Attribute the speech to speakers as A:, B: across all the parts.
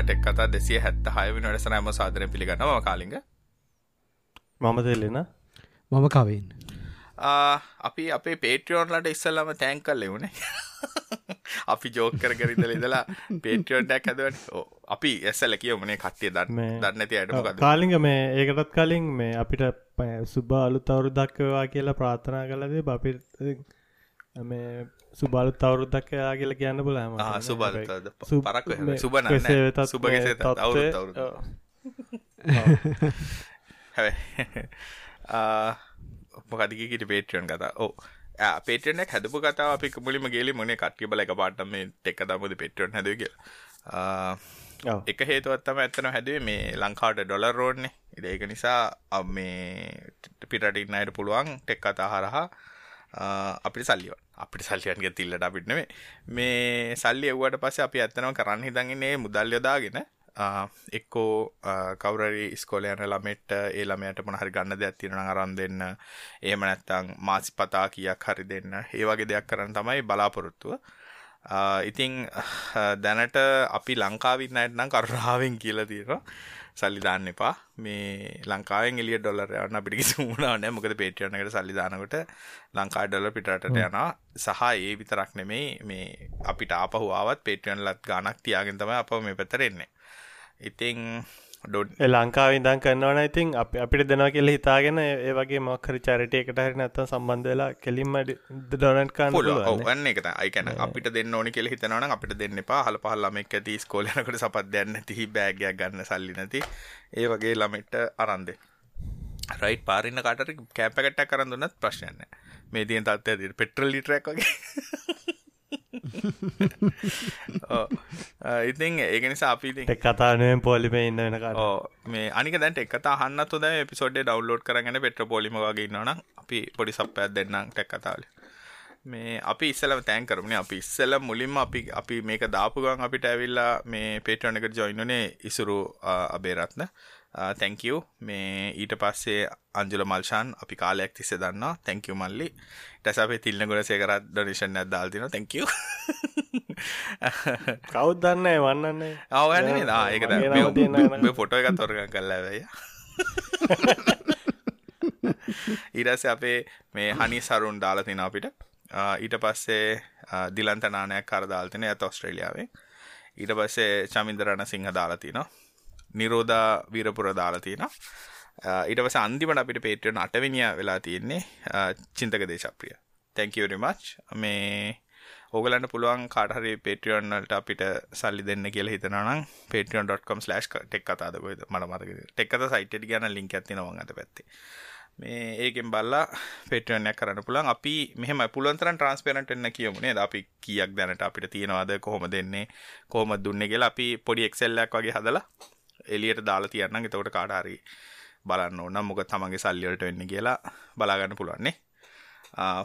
A: Tech කතා දෙසිය හැත්ත හයවි නොටසන ඇම සාදරය පිළිගන්නම කාලිග.
B: මම දෙල්ලෙන
C: මම කවෙන්.
A: අපි අපේ පේට්‍රියෝන්ලට ඉස්සල්ලම තැන් කල් ලෙවුණේ අපි ජෝකර කරිදල ඉදලා පේට්‍රියෝන්ටක් ඇදවට අපි එස්සල කියවමනේ කට්ටිය දන්න දන්නති අයට
B: කාලිග මේ ඒකටත් කලින් මේ අපිට සුබ අලු තවරු දක්කවා කියලා ප්‍රාථනා කලදේ බපි මේ සුබලුත් අවුරුද්දක් යා කියල කියන්න පුලම
A: සුබල් පරක් සුබන සුබ මොකදකිට පේට්‍රියන් කතා. ඕ පේටනක් හැදපු කතා අපි මුලිම ගේලි මොනේ කට්ටිය බල එක පාටම ටෙක් දමද පෙට්‍රියන් හැදක එක හේතුවත්තම ඇත්තන හැදුවේ මේ ලංකාවට ඩොලර් රෝඩ්නේ ඉදඒක නිසා මේ පිටටින් අයට පුළුවන් ටෙක් කතා හරහා අපිට සල්ලිවන් අපිට සල්ලියන්ගේ තිල්ලට අපිටනේ මේ සල්ලි එව්වට පස්සේ අපි ඇත්තනව කරන්න හිතන්ගන්නේ මුදල් යොදාගෙන එක්කෝ කවරරි ස්කෝලයන ළමෙට්ට ඒ ළමයට මොනහරි ගන්න දෙයක් තියෙනවා අරන් දෙන්න. එහෙම නැත්නම් මාසි පතා කීයක් හරි දෙන්න. ඒ වගේ දෙයක් කරන්න තමයි බලාපොරොත්තුව. ඉතිං දැනට අපි ලංකාවින්න අයට නම් කරුණාවෙන් කියලා තියෙනවා. සල්ලි දාන්න එපා. මේ ලංකාවෙන් එලිය ඩොලර් යන්න අපිට කිසි වුණා නැහැ. මොකද පේට්‍රියන් එකට සල්ලි දානකොට ලංකාවේ ඩොලර් පිටරටට යනවා. සහ ඒ විතරක් නෙමෙයි මේ අපිට ආපහු ආවත් පේට්‍රියන් ලත් ගාණක් තියාගෙන තමයි අපව මේ පැත්තට එන්නේ.
B: ලංකාව ඉදන් කරන්නවන ඉතින් අප අපිට දෙනවා කියල හිතාගෙන ඒ වගේ මක්කර චරිටය එකට හරි නැත්ත සම්බන්ධ වෙලා කෙලින්ම ඩොනට් කන්න
A: ඔන්න එක අයිකන අපිට දෙන්න ඕනි කෙල හිතනවන අපිට දෙන්න එපා. හල පහල් ළමෙක් ඇති ස්කෝලනකට සපත් දෙන්න තිහි බෑගයක් ගන්න සල්ලි නැති. ඒ වගේ ළමෙට්ට අරන්දේ රයිට් පාරින්න කාටර කෑපකටක් කරන්න දුන්නත් ප්‍රශ්නයන්න මේ තියන් තත්ව ඇති පෙට්‍රල් ලිටරක් වගේ ඉතින් ඒක නිසා අපි
B: කතානුවෙන් පොලිම ඉන්න වෙනකට
A: මේ අනික දැන්ට එක හන්න තුද පිසෝඩ් ඩවලෝඩ් කරගෙන පෙට්‍ර පොලිම වගේ න්නන අපි පොඩි සප්පයක් දෙන්නම් ටැක් කතාවල. මේ අපි ඉස්සලම තෑන් කරමන. අපි ඉස්සල මුලින්ම අපි අපි මේක දාපුගන් අපිට ඇවිල්ලා මේ පේටන එකට ජොයිනුනේ ඉසුරු අබේරත්න තැංකව මේ ඊට පස්සේ අංජුල මල්ෂාන් අපි කාලයක් තිස්ස දන්නවා. තැංකව මල්ලි. ටැස අපේ තිල්න්න ගොඩ සේකරත් ඩොනිෂන් ඇදදාල්තින තැංකව
B: කවුත් දන්න වන්නන්නේ
A: අවගන්න ඒක පොටෝ එක තොරග කල්ලවය ඊරස අපේ මේ හනි සරුන් දාලතින අපිට. ඊට පස්සේ දිලන්ත නානයක් කරදාල්තින ඇත ඔස්ට්‍රේලියාවේ ඊට පස්සේ චමින්දරණ සිංහ දාලතිනවා නිරෝධා වීරපුර දාලා තියෙනවා. ඊට පස්සේ අන්තිමට අපිට පේට්‍රියන් 8 වෙනිය වෙලා තියෙන්නේ චින්තක Deshapriya. Thank you very much. මේ ඕගලන්ට පුළුවන් කාට හරි පේට්‍රියන් වලට අපිට සල්ලි දෙන්න කියලා හිතනවා නම් patreon.com/tek කතාද කොහෙද මට මතකද tek කතා සයිට් එකට ගියා නම් ලින්ක් එකක් තියෙනවා මම අත පැත්තේ. මේ ඒකෙන් බල්ලා පේට්‍රියන් එක කරන්න පුළුවන්. අපි මෙහෙම පුළුවන් තරම් ට්‍රාන්ස්පරන්ට් වෙන්න කියමු නේද? අපි කීයක් දැනට අපිට තියෙනවද? කොහොමද දෙන්නේ? කොහොමද දුන්නේ කියලා අපි පොඩි එක්සෙල් එකක් වගේ හදලා එලියට දාලා තියන්න එතකොට කාටහරි බලන්න ඕනම් මොක තමන්ගේ සල්ලිවලට වෙන්න කියලා බලාගන්න පුළුවන්නේ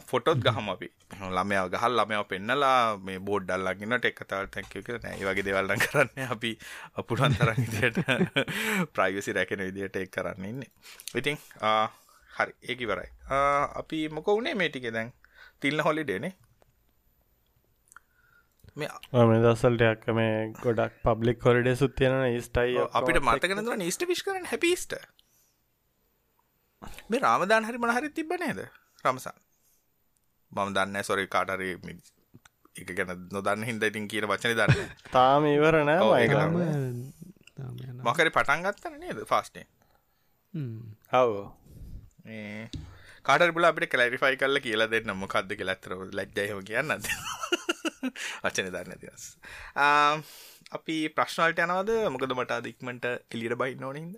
A: ෆොටොත් ගහම අපි. ළමයාව ගහල් ළමයාව පෙන්නලා මේ බෝඩ් අල්ලගෙන ටෙක් කතාවල් තැන්කියු කියලා නෑ. ඒ වගේ දේවල් නම් කරන්නේ අපි අපුලන් තරම් විදියට ප්‍රයිවසි රැකෙන විදියට ඒක කරන්න ඉන්නේ. ඉතින් හරි. ඒක ඉවරයි. අපි මොකෝ උනේ මේ ටිකේ දැන්? තිල්න හොලිඩේනේ
B: මේ දසල්ටයක් මේ ගොඩක් පබ්ලික් කොරිඩ සුත්තියන ස්ටයි
A: අපිට මතකනතුව නිස්ට විශ් කරන හැපිස්ට මේ රාමදාන් හරි මනහරි තිබ නේද? රමසන්. මම දන්න සොරි කාටරි එක ගැන නොදන්න හින්ද ඉතින් කියන වචන දන්න
B: තාම ඉවරන
A: මකරි පටන් ගත්තන නේද ෆාස්ටේ
B: හව.
A: කාට බල අපිට කලරිෆයි කල්ල කියලා දෙන්න මොකක්ද කියලත්තර ලැජ්ජයම කියන්නද වචන දන්න තිස් අපි ප්‍රශ්නල්ට යනවද? මොකද මට අදික්මට එලියට බයි නොනහිද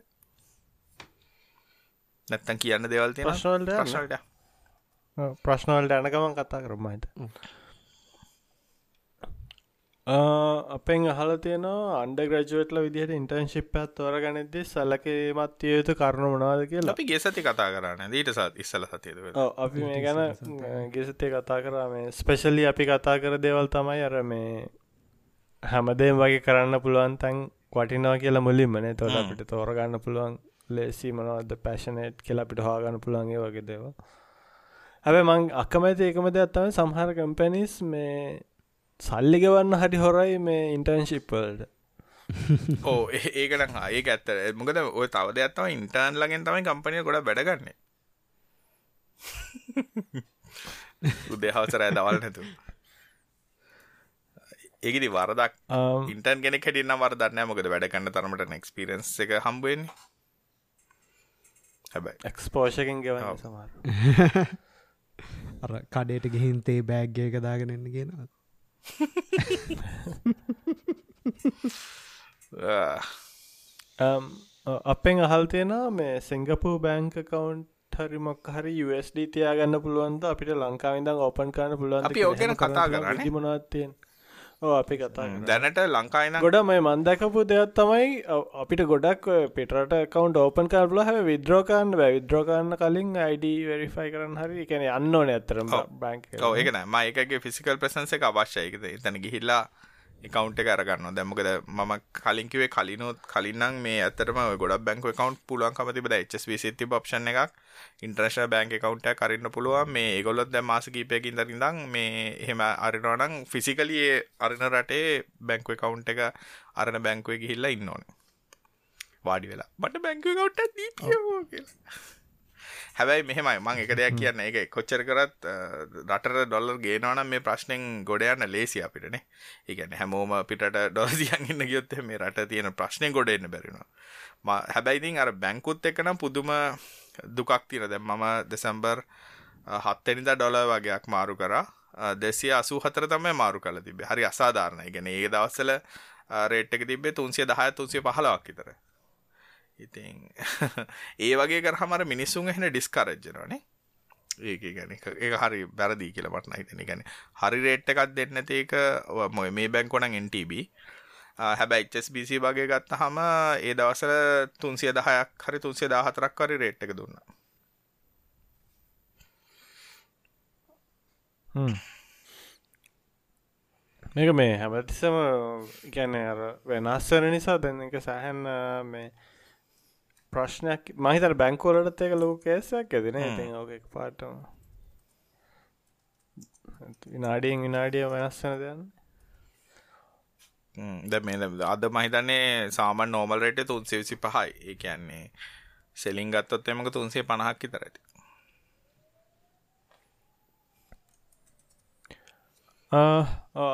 A: නැත්තන් කියන්න දෙවල් තියෙන
B: ප්‍රශ්නවල්ට
A: ප්‍රශ්නල්ට
B: ප්‍රශ්නවල්ට යනකමන් කතා කරමයිද අපෙන් අහල තියෙනවා අන්ඩ ග්‍රජුවටල විදිහට ඉන්ටර්න්ශිප් ඇත් තෝරගනිද්දි සැලකීමත් යුතු කරුණු මොනවාද කියලා.
A: අපි ගෙසති කතා කරන්න දීට සත් ඉස්සල සතියද
B: අපි මේ ගැන ගෙසතේ කතා කරා. මේ ස්පෙශලි අපි කතා කර දේවල් තමයි අර මේ හැමදේම් වගේ කරන්න පුළුවන් තැන් වටිනවා කියලා මුලින්මනේ තොට අපිට තෝරගන්න පුළුවන් ලේසි මනවද පැශනේට් කියලා අපිට හාගන්න පුළුවන්ගේ වගේ දේව හැබ මං අකමැති එකම දෙයක් තමයි සම්හර කම්පැනිස් මේ සල්ලි ගෙවන්න හරි හොරයි මේ ඉන්ටර්න්ශිප්වල්ට
A: ඕ ඒකට ඒක ඇත්ත. මොකද ඔය තව දෙයක්ත්තව ඉන්ටර්න් ලගෙන් තමයි කම්පනය ගොඩ වැඩගන්න. උදෙහවසරෑ දවල් නැතු ඒකදි වරදක්. ඉන්ටන් ගෙන කටින්න වරදන්න මොකද වැඩ කන්න තරමට නෙක්ස්පිරන්ස් එක හම්බුවෙන්නේ හැබයි.
B: එක්ස්පෝෂකින් ගෙවන්න සමාර
C: අර කඩේට ගිහින් තේ බෑග්ගය එක දාගෙනන්න කියෙනවා
B: අපෙන් අහල් තියෙනවා මේ සිංගපූ බෑංක කවුන්් හරි මොක් හරි USD තියාගන්න පුළුවන්ද? අපිට ලංකාවිදං ඕපන් කාන්න පුළුවන්
A: ඕගෙන කතා කරන්න.
B: මොනවත්තියෙන් ඕ අපි කතා
A: දැනට ලංකායින
B: ගොඩ මේ මන්දකපු දෙයක් තමයි අපිට ගොඩක් පිටට කවන්් ඕපන් කරල හැ විද්‍රෝකන්න බෑ. විද්‍රෝකන්න කලින් අයිඩ වෙරිෆයි කරන්න හරි එකන අන්න ඕන ඇතරම බැංක්
A: ඒකන මයිකගේ ෆිසිකල් ප්‍රසන්ස එක අවශ්‍යයකද එතන ගිහිල්ලා එකකවන්් එක අරගන්න දැමකද මම කලින්කිවේ කලිනුත් කලින්නම් මේ ඇතරම ගොඩ බැංක කවන්් පුළුවන්කම තිබ HSV සිති ඔප්ෂන් එකක්. ඉන්ට්‍රශ බැංක කවන්ට කරන්න පුළුවන්. මේ ගොලොත් දැ මාස කීපයකින් දරිදම් මේ එහෙම අරිනවනං ෆිසිකලියේ අරින රටේ බැංකුව කවුන්් එක අරන බැංකුව ගිහිල්ලා ඉන්න ඕන. වාඩි වෙලා. බට බැංකුව කවට්ට දී කියලා. හැබැයි මෙහෙමයි. මං එක දෙයක් කියන්න. එක කොච්චර කරත් රටර ඩොල්ලර් ගේනවනම් මේ ප්‍රශ්නෙන් ගොඩයන්න ලේසි අපිටනේ ඒගැන හැමෝම පිට ඩොලසියන් ඉන්න ගියොත් මේ රට තියෙන ප්‍රශ්නය ගොඩ එන්න බැරිනවා හැබැයිතින් අර බැංකුත් එක්කනම් පුදුම දුකක් තින දැම් මම දෙසැම්බර් හත්තනිද ඩොල වගේයක් මාරු කරා. දෙසිය අසූ හතර තමයි මාරු කල තිබේ හරි අසාධාරණය. ගැන ඒ දවස්සල රේට් එක තිබේ තුන්සිය දහය තුන්සිය පහලවක් විතර ඉතින් ඒ වගේ කරහමර මිනිස්සුන් එහෙන ඩිස්කරජ්ජනවානේ ඒක ගැන ඒ හරි බැරදී කියල මටන හිතන ගැන හරි රේට් එකක් දෙන්න ඒක මොය මේ බැංකොනන් NTB හැබැයි HSBC වගේ ගත්ත හම ඒ දවසල තුන්සිය දහයක් හරි තුන්සිය දාහතරක් කරි රේට් එක දුන්න.
B: මේක මේ හැමතිසම ගැන අර වෙනස්වන නිසා දැන්න එක සැහැන් මේ ප්‍රශ්නයක්. මහිතර බැංකෝලටත් එක ලොක කේසයක් ඇතින ඉතින් ඕක පාටම විනාඩියෙන් විනාඩිය වෙනස්සන දෙන්න
A: ද මේ අද මහිතන්නේ සාමන් නෝමල් රට තුන්සේ විසි පහයි. ඒ කියන්නේ සෙලින් ගත්තොත් එමක තුන්සේ පණහක් ඉතර ඇති.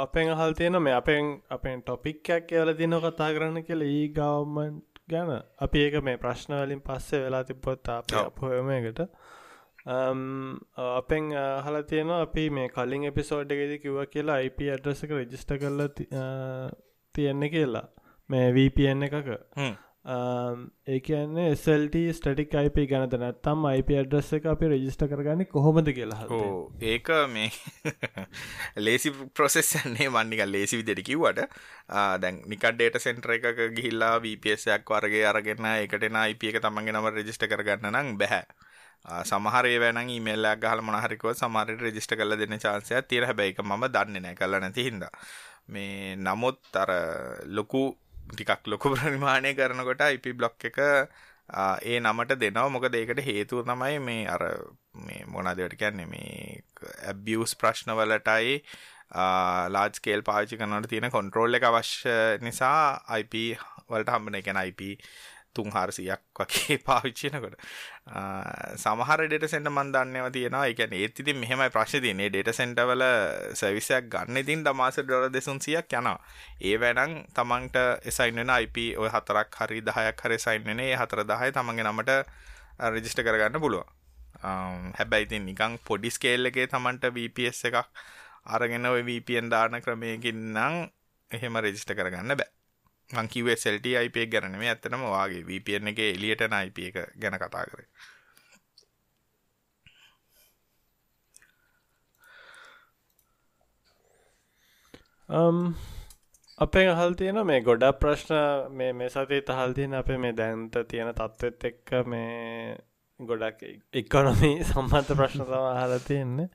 B: අපෙන් අහල් තියෙන මේ අපෙන් අපෙන් ටොපික්කයක් කියල දින කතා කරන්න කියල. ඒ ගවමන්ට ගැන අපි ඒක මේ ප්‍රශ්නවලින් පස්සේ වෙලා තිබොත් අප අපහොයමකට අපෙන් හල තියෙනවා අපි මේ කලින් එපිසෝඩ් එකෙද කිව්ව කියලා IP අඩ්‍රස එක රජිස්ට කරල තියෙන්න කියලා. මේ VPN එකක ඒ කියන්නේ SLT ස්ටටික් IP ගැනත නැත්තම් IP අඩ්‍රස් එක අපි රජිස්ට කරගන්න කොහොමද කියලා
A: ඒක මේ ලේසි ප්‍රොසෙස්සන්නේ මන්නික ලේසි විදිට කිව්වට. දැන් නිකට ඩේට සෙන්ට්‍ර එකක ගිහිල්ලා වපසයක් වර්ගේ අරගෙන එකටන IP එක තමන්ගේ නම රජිස්ට කරගන්න නම් බැහැ සමහරේ වැන මේල්ලක් ගහල මනහරිකව සමරට රජිස්ට කල දෙන්න චාන්සය තිර හැබැයික ම දන්න නෑ කල නැති හිද මේ නමුත් අර ලොකු ටිකක් ලොකු ප්‍රනිමාණය කරනකොට IP බ්ලොක් එක ඒ නමට දෙනවා. මොකද ඒකට හේතුව තමයි මේ අර මේ මොනදවට කියන්නේ? මේ ඇබියස් ප්‍රශ්නවලටයි ලාජ්කේල් පාචි කනට තියෙන කොන්ට්‍රෝල් එක අවශ්‍ය නිසා IP වලට හම්බන එකන IP තුන් හාරසියක් වගේ පාවිච්චිනකොට සමහර ඩෙට සෙන්ට මන්දන්නව තියෙනවා. එකන ඒත් ඉතින් මෙහෙමයි ප්‍රශ් තියන්නේ. ඩෙට සෙන්ටවල සවිසයක් ගන්න ඉතින් දමාස ඩොල දෙසුන්සියක් යනවා. ඒ වැනං තමන්ට එසයින්ෙන IP ඔය හතරක් හරි දහයක් හරි සයින්න්නේ හතර දහය තමන්ගේ නමට රජිස්ට කරගන්න පුළුව හැබැයි ඉතින් නිකං පොඩි ස්කේල් එකේ තමන්ට VPS එකක් අරගෙන ඔය VPN දාන ක්‍රමයකින් නං එහෙම රෙජිස්ට කරගන්න බෑ. මංකිවේ සෙල්ට IP ගැන මේ ඇත්තනම වාගේ VPN එක එලියටන IP එක ගැන කතා කරේ.
B: Um, අපේ අහල් තියෙන මේ ගොඩක් ප්‍රශ්න මේ මේ සතේ තහල් තියෙන අපේ මේ දැන්ත තියෙන තත්ත්වත් එක්ක මේ ගොඩක් එක්කොනොමි සම්බන්ධ ප්‍රශ්න තම අහල තියෙන්නේ.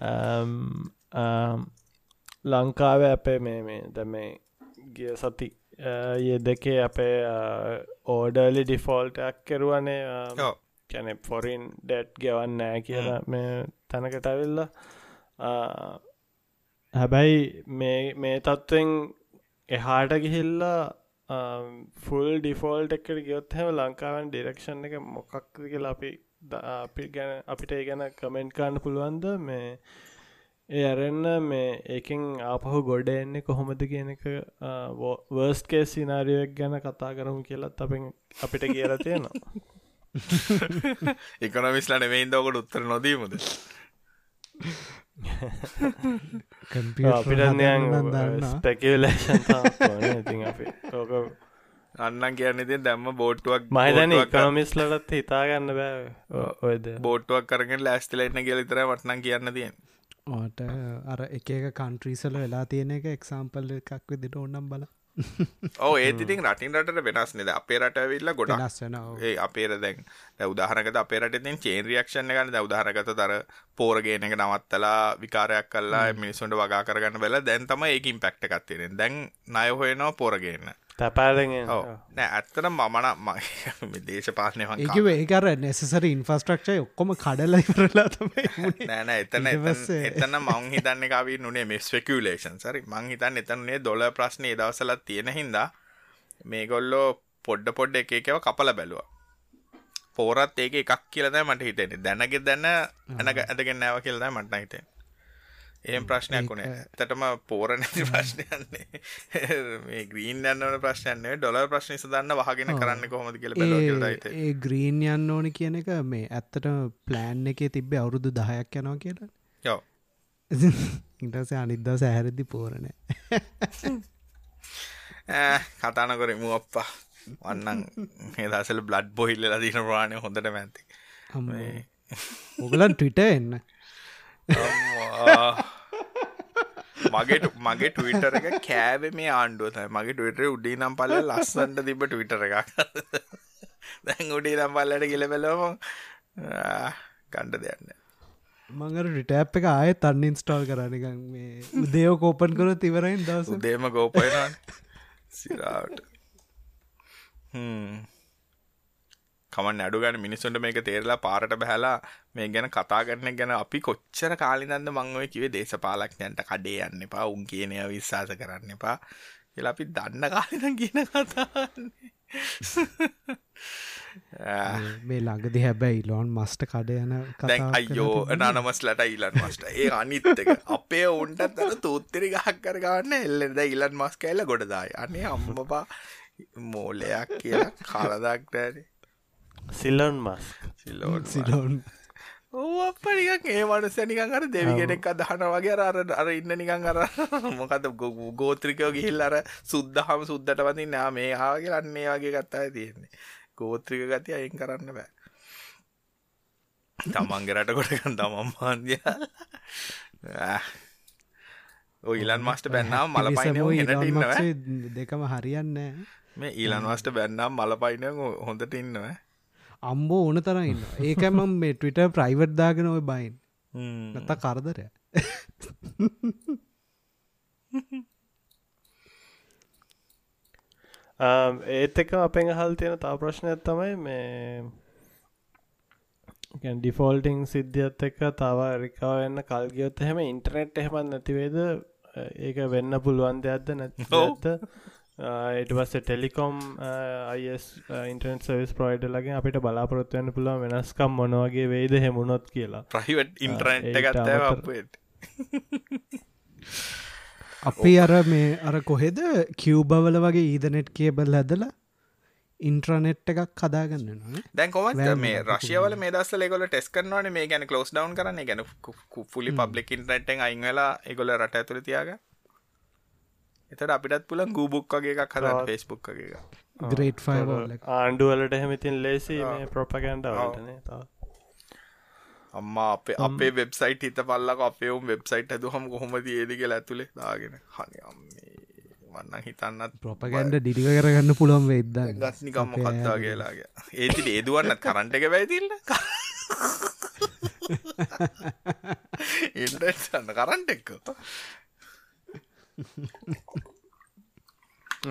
B: Um, um, ලංකාව අපේ මේ මේ ද මේ ගිය සති ඒ දෙකේ අපේ ඕඩර්ලි ඩිෆෝල්ටක් කෙරුවනේ කැනෙ ෆොරින් ඩෙට් ගෙවන්න නෑ කියලා මේ තැනකට ඇවිල්ල. හැබැයි මේ මේ තත්ත්වෙන් එහාට ගිහිල්ලා ෆුල් ඩිෆෝල්ට් එකට ගියොත් හැම ලංකාවන් ඩිරක්ෂන් එක මොකක්ද කියලා අපි අපි ගැන අපිට ඒ ගැන කමෙන්ට් කාන්න පුළුවන්ද? මේ ඒ අරන්න මේ ඒකින් ආපහු ගොඩ එන්නේ කොහොමද කියන එක වර්ස්ට කේ සිනාරියක් ගැන කතා කරමු කියලත් අප අපිට කියල තියෙනවා.
A: එකනොමිස්ලා නෙවෙයින්ද ඔකට උත්තර නොදීමද?
B: අපි ඕක
A: අන්නන් කියන්න ඉතින් දැම්ම බෝට්ටුවක්
B: මහිතන ඉකනොමිස්ලටත් හිතාගන්න බෑ ඔයද
A: බෝට්ටුවක් කරගෙන ලෑස්තිලෙන්න කියලිතර වටනම් කියන්න තියෙන්
C: ඕට අර එක කන්ට්‍රීසල වෙලා තියෙන එක එක්සාම්පල් එකක් විදිට ඕන්නම් බල
A: ඕ ඒතිතින් රටින් රට වෙනස් නෙද අපේ රටවිල්ල ගොඩක්
C: වෙනස්සන
A: ඒ අපේර දැන් උදාහරකත අපේරටතින් චේන් රියක්ෂණ ගන්න උදාහරගත තර පෝරගේන එක නවත්තලා විකාරයක් කල්ලා මිනිසුන්ට වගා කරගන්න වෙල දැන් තම ඒකින් පැක්ට එකත්තිරෙන දැන් නය හොයනවා පෝරගන්න
B: තැපාලෙන්
A: නෑ ඇත්තන මමන ම දේශපාලනය
C: ඒක ඒකර නැසසර ඉන්ෆස්ට්‍රක්ෂය ඔක්කොම කඩල ඉවරලා තමයි වුණේ.
A: නෑන එතන එතන මං හිතන්න කාවී නුනේ මේ ස්පෙකලේෂන් සරි මං හිතන්න එතන්නේ දොල ප්‍රශ්නය දවසලත් තියෙන හින්දා මේගොල්ලෝ පොඩ්ඩ පොඩ්ඩ එක එකව කපල බැලුව. පෝරත් ඒක එකක් කියලද මට හිතෙන දැනගෙ දැන්න ඇනක ඇතගෙන් නැව කියලද මටන හිතේ ඒම් ප්‍රශ්නයක් වුණේ ඇතටම පෝර නැති ප්‍රශ්නයන්නේ මේ ග්‍රීන් යන්නවන ප්‍රශ්නයන්නේ ඩොල ප්‍රශ්නි සදන්න වහගෙන කරන්න කොහොමද කියල
C: ඒ ග්‍රීන් යන්න ඕන කියන එක මේ ඇත්තට ප්ලෑන් එකේ තිබ්බේ අවුරුදු දහයක් යනවා කියලා.
A: යෝ
C: ඉටස අනිද්දා සැහැරදි පෝරණෑ
A: කතාන කොරමු අප්පා. වන්නන් ඒදසල බ්ලඩ් බොහිල්ල දීන ප්‍රාණය හොඳට මැති
C: ඔගලන් ට්විට එන්න
A: මගේ මගේ ටවිටර එක කෑව මේ ආණ්ඩුව තයි මගේ ටවිටර උඩී නම් පල්ල ලස්සන්ට තිබ ටවිටර එකක්. දැන් උඩී නම් පල්ලට කියල බැලම ගණ්ඩ දෙයන්න
C: මඟර රිටෑප් එක ආය තන්න ඉන්ස්ටාල් කරනිකන් මේ දේව කෝපන් කර තිවරයින් දවස.
A: උදේම ගෝපයන සිරාට කමන් අඩුගන මිනිසුන්ට මේක තේරලා පාරට බැහලා මේ ගැන කතා කරන ගැන අපි කොච්චර කාලිනන්ද මංව කිවේ දේශපාලක්ඥන්ට කඩේ යන්න එපා උන් කියනය විශ්වාස කරන්න එපා කියලා අපි දන්න කාලින කියන කතාන්නේ
C: මේ ළඟදි හැබැයි ලොන් මස්ට කඩ යන
A: දැන් අයියෝ නනමස්ලට ඉලන් මස්ට ඒ අනිත්තක අපේ උන්ටත් අර තූත්තරි ගහක් කරගන්න එල්ලෙද ඉලන් මස් කෑල්ල ගොඩදායි අනේ අම්මපා මෝලයක් කියලා කාලදක්ටෑන
B: සිල්ලොන් මස්
C: සිලෝන්
A: නිකන් ඒ වනස නිකන් අර දෙවිගෙනෙක් අදහන වගේ අර අර අර ඉන්න නිකන් අර මොකද ගෝත්‍රිකයෝ ගිහිල් අර සුද්දහම සුද්දට වතින් නා මේ ආගේ අන්නේ වගේ කත්තාය තියෙන්නේ. ගෝත්‍රික ගති අයින් කරන්න බෑ. තමන්ගේ රට කොටකන් තමම් මාන්දිය. ඔය ඉලන් මස්ට බැන්නාම් මල පයිනෝ ඉන්නව.
C: දෙකම හරියන්න
A: මේ ඊලන් මස්ට බැන්නම් මල පයින හොඳට ඉන්නව
C: අම්බෝ ඕන තරන්න ඒකම මේ ටවිට ප්‍රයිවට් දාගෙන ඔය බයින් නත කරදරය
B: ඒත් එක අපෙන් හල් තියෙන තා ප්‍රශ්නයක් තමයි මේ ඩිෆෝල්ටිං සිද්ධියත් එක තව රිකාවන්න කල්ගියොත් එහෙම ඉන්ටනෙට් එහෙමත් නැතිවේද ඒක වෙන්න පුළුවන් දෙයක්ද නැත්ද ඒට පස්ස ටෙලිකොම් අයිස් ඉන්ටනෙට් සවිස් ප්‍රයිඩ ලගේ අපිට බලාපොරොත්වයන්න පුළුවන් වෙනස්කම් මොනවගේ වෙයිද හෙමුණොත් කියලා.
A: ප්‍රයිවට් ඉන්ටරනෙට් අපට
C: අපි අර මේ අර කොහෙද? කිව්බවල වගේ ඊදනෙට් කේබල් හැදලා ඉන්ට්‍රනෙට් එකක් කදාගන්න
A: දැන් කොමත් මේ රශයවල මේ දස්ස ලෙගොල ටෙස් කරනවන. මේ ගැන කලෝස් ඩවන් කරන ගැන ෆුලි පබ්ලික් ඉන්ටනෙට්ෙන් අයින් වෙලා එගොල රට ඇතුළ තියාග එතට අපිටත් පුලන් ගූබුක් වගේ එකක් හද
B: තවත්-
A: ෆෙස්බුක් වගේ එක.
C: ග්‍රේට් ෆයිවල්
B: ආණ්ඩුවලට එහෙමතින් ලේසි මේ ප්‍රොපකන්ඩ වලටනේ තාව.
A: අම්මා අපේ අපේ වෙබ්සයිට හිත පල්ලක අපේවුම් වෙබ්සයිට් ඇතුහම කොහොම ඒදික ඇතුළේ දාගෙන. හනි අම්මේ. වන්න හිතන්නත්
C: ප්‍රොපගන්ඩ ඩිලිව කරගන්න පුළුවන් වෙද්ද
A: ගස්නිකම්ම කත්තා කියලාගේ ඒති ඒදුවන්න කරන්ට එක වැයිතිල්ල ඉන්ටන්න කරන්ට එක්ක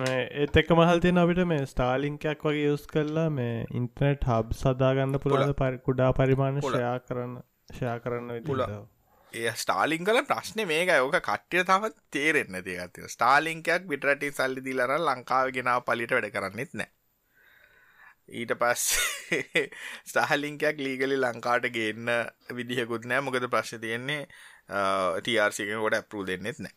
B: ඒත් එක්ක මහල් තියෙන අපිට මේ ස්ටාලිංකයක් වගේ යුස් කරලා මේ ඉන්ටනෙට් හබ් සදාගන්න පුළුවන් පරි කුඩා පරිමාණ. ෂයා කරන්න ෂයා කරන්න
A: පුළුවන්. ඒ ස්ටාලිං කල ප්‍රශ්නය මේක යෝක කට්ටිය තම තේරෙන්න තියගත්ත ස්ටාලිංකයක් පිටරටි සල්ලි දිලර ලංකාව ගෙනාව පලිට වැඩ කරන්නෙත් නෑ. ඊට පස් ස්ටහලිංකයක් ලීගලි ලංකාට ගන්න විදිහකුත් නෑ. මොකද ප්‍රශ්න තියෙන්නේ ටRසිකට ඇපරු දෙන්නෙත් නෑ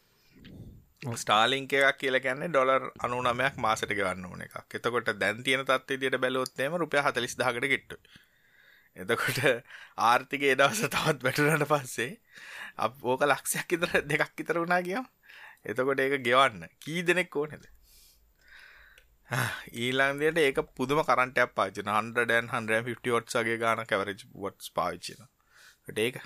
A: ස්ටාලිංක එකක් කියල ගැන්නේ ඩොලර් අනුනමයක් මාසට ගන්න ඕන එකක්. එතකොට දැන් තියෙන තත්ේ දිට බැලොත්තේම රුපය හතලිස් දහකට ගෙට්ට එතකොට ආර්ථික ඒදවස තවත් වැටනට පස්සේ අප ඕක ලක්ෂයක් ඉතර දෙකක් ඉතර වුණා කිය එතකොට ඒක ගෙවන්න. කී දෙනෙක් ඕනෙද? ඊලාන්දයට ඒක පුදුම කරටයක් පාචන 100න් 150 ොට්සගේ ගාන කැවරජ් වොට්ස් පාවිච්චන ඒක.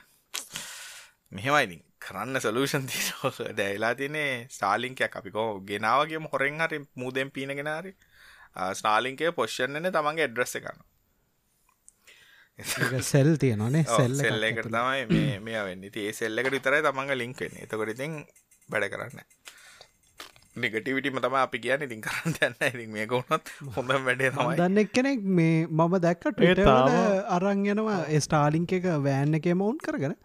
A: මෙහෙමයිනි කරන්න සලූෂන් තිය දැයිලා තිනේ ස්ටාලිංකයක් අපිකෝ ගෙනාවගේ හොරෙන් හරි මුූදෙන් පීනගෙනරි ස්නාලිංකය පොෂ්ෂණන තමන්ගේ එඩ්‍රස්ස එකන්න
C: සෙල් තියනනේ සෙල්
A: සෙල්ල එකට තමයි මේ වෙන්න. ඒ සෙල්ල එකට විතරයි තමන්ග ලින්ක්වෙන්නේ එතකොට ඉතින් වැඩ කරන්න නිගටිවිටම තම අපි කියන්න. ඉතින් කරන්න යන්න ඉතින් මේක වුණත් හොඳ වැඩේ තමයි.
C: දන්න එක්කෙනෙක් මේ මම දැක්කට අරං යනවා ස්ටාලිංක එක වෑන්න එක මවුන් කරගෙන.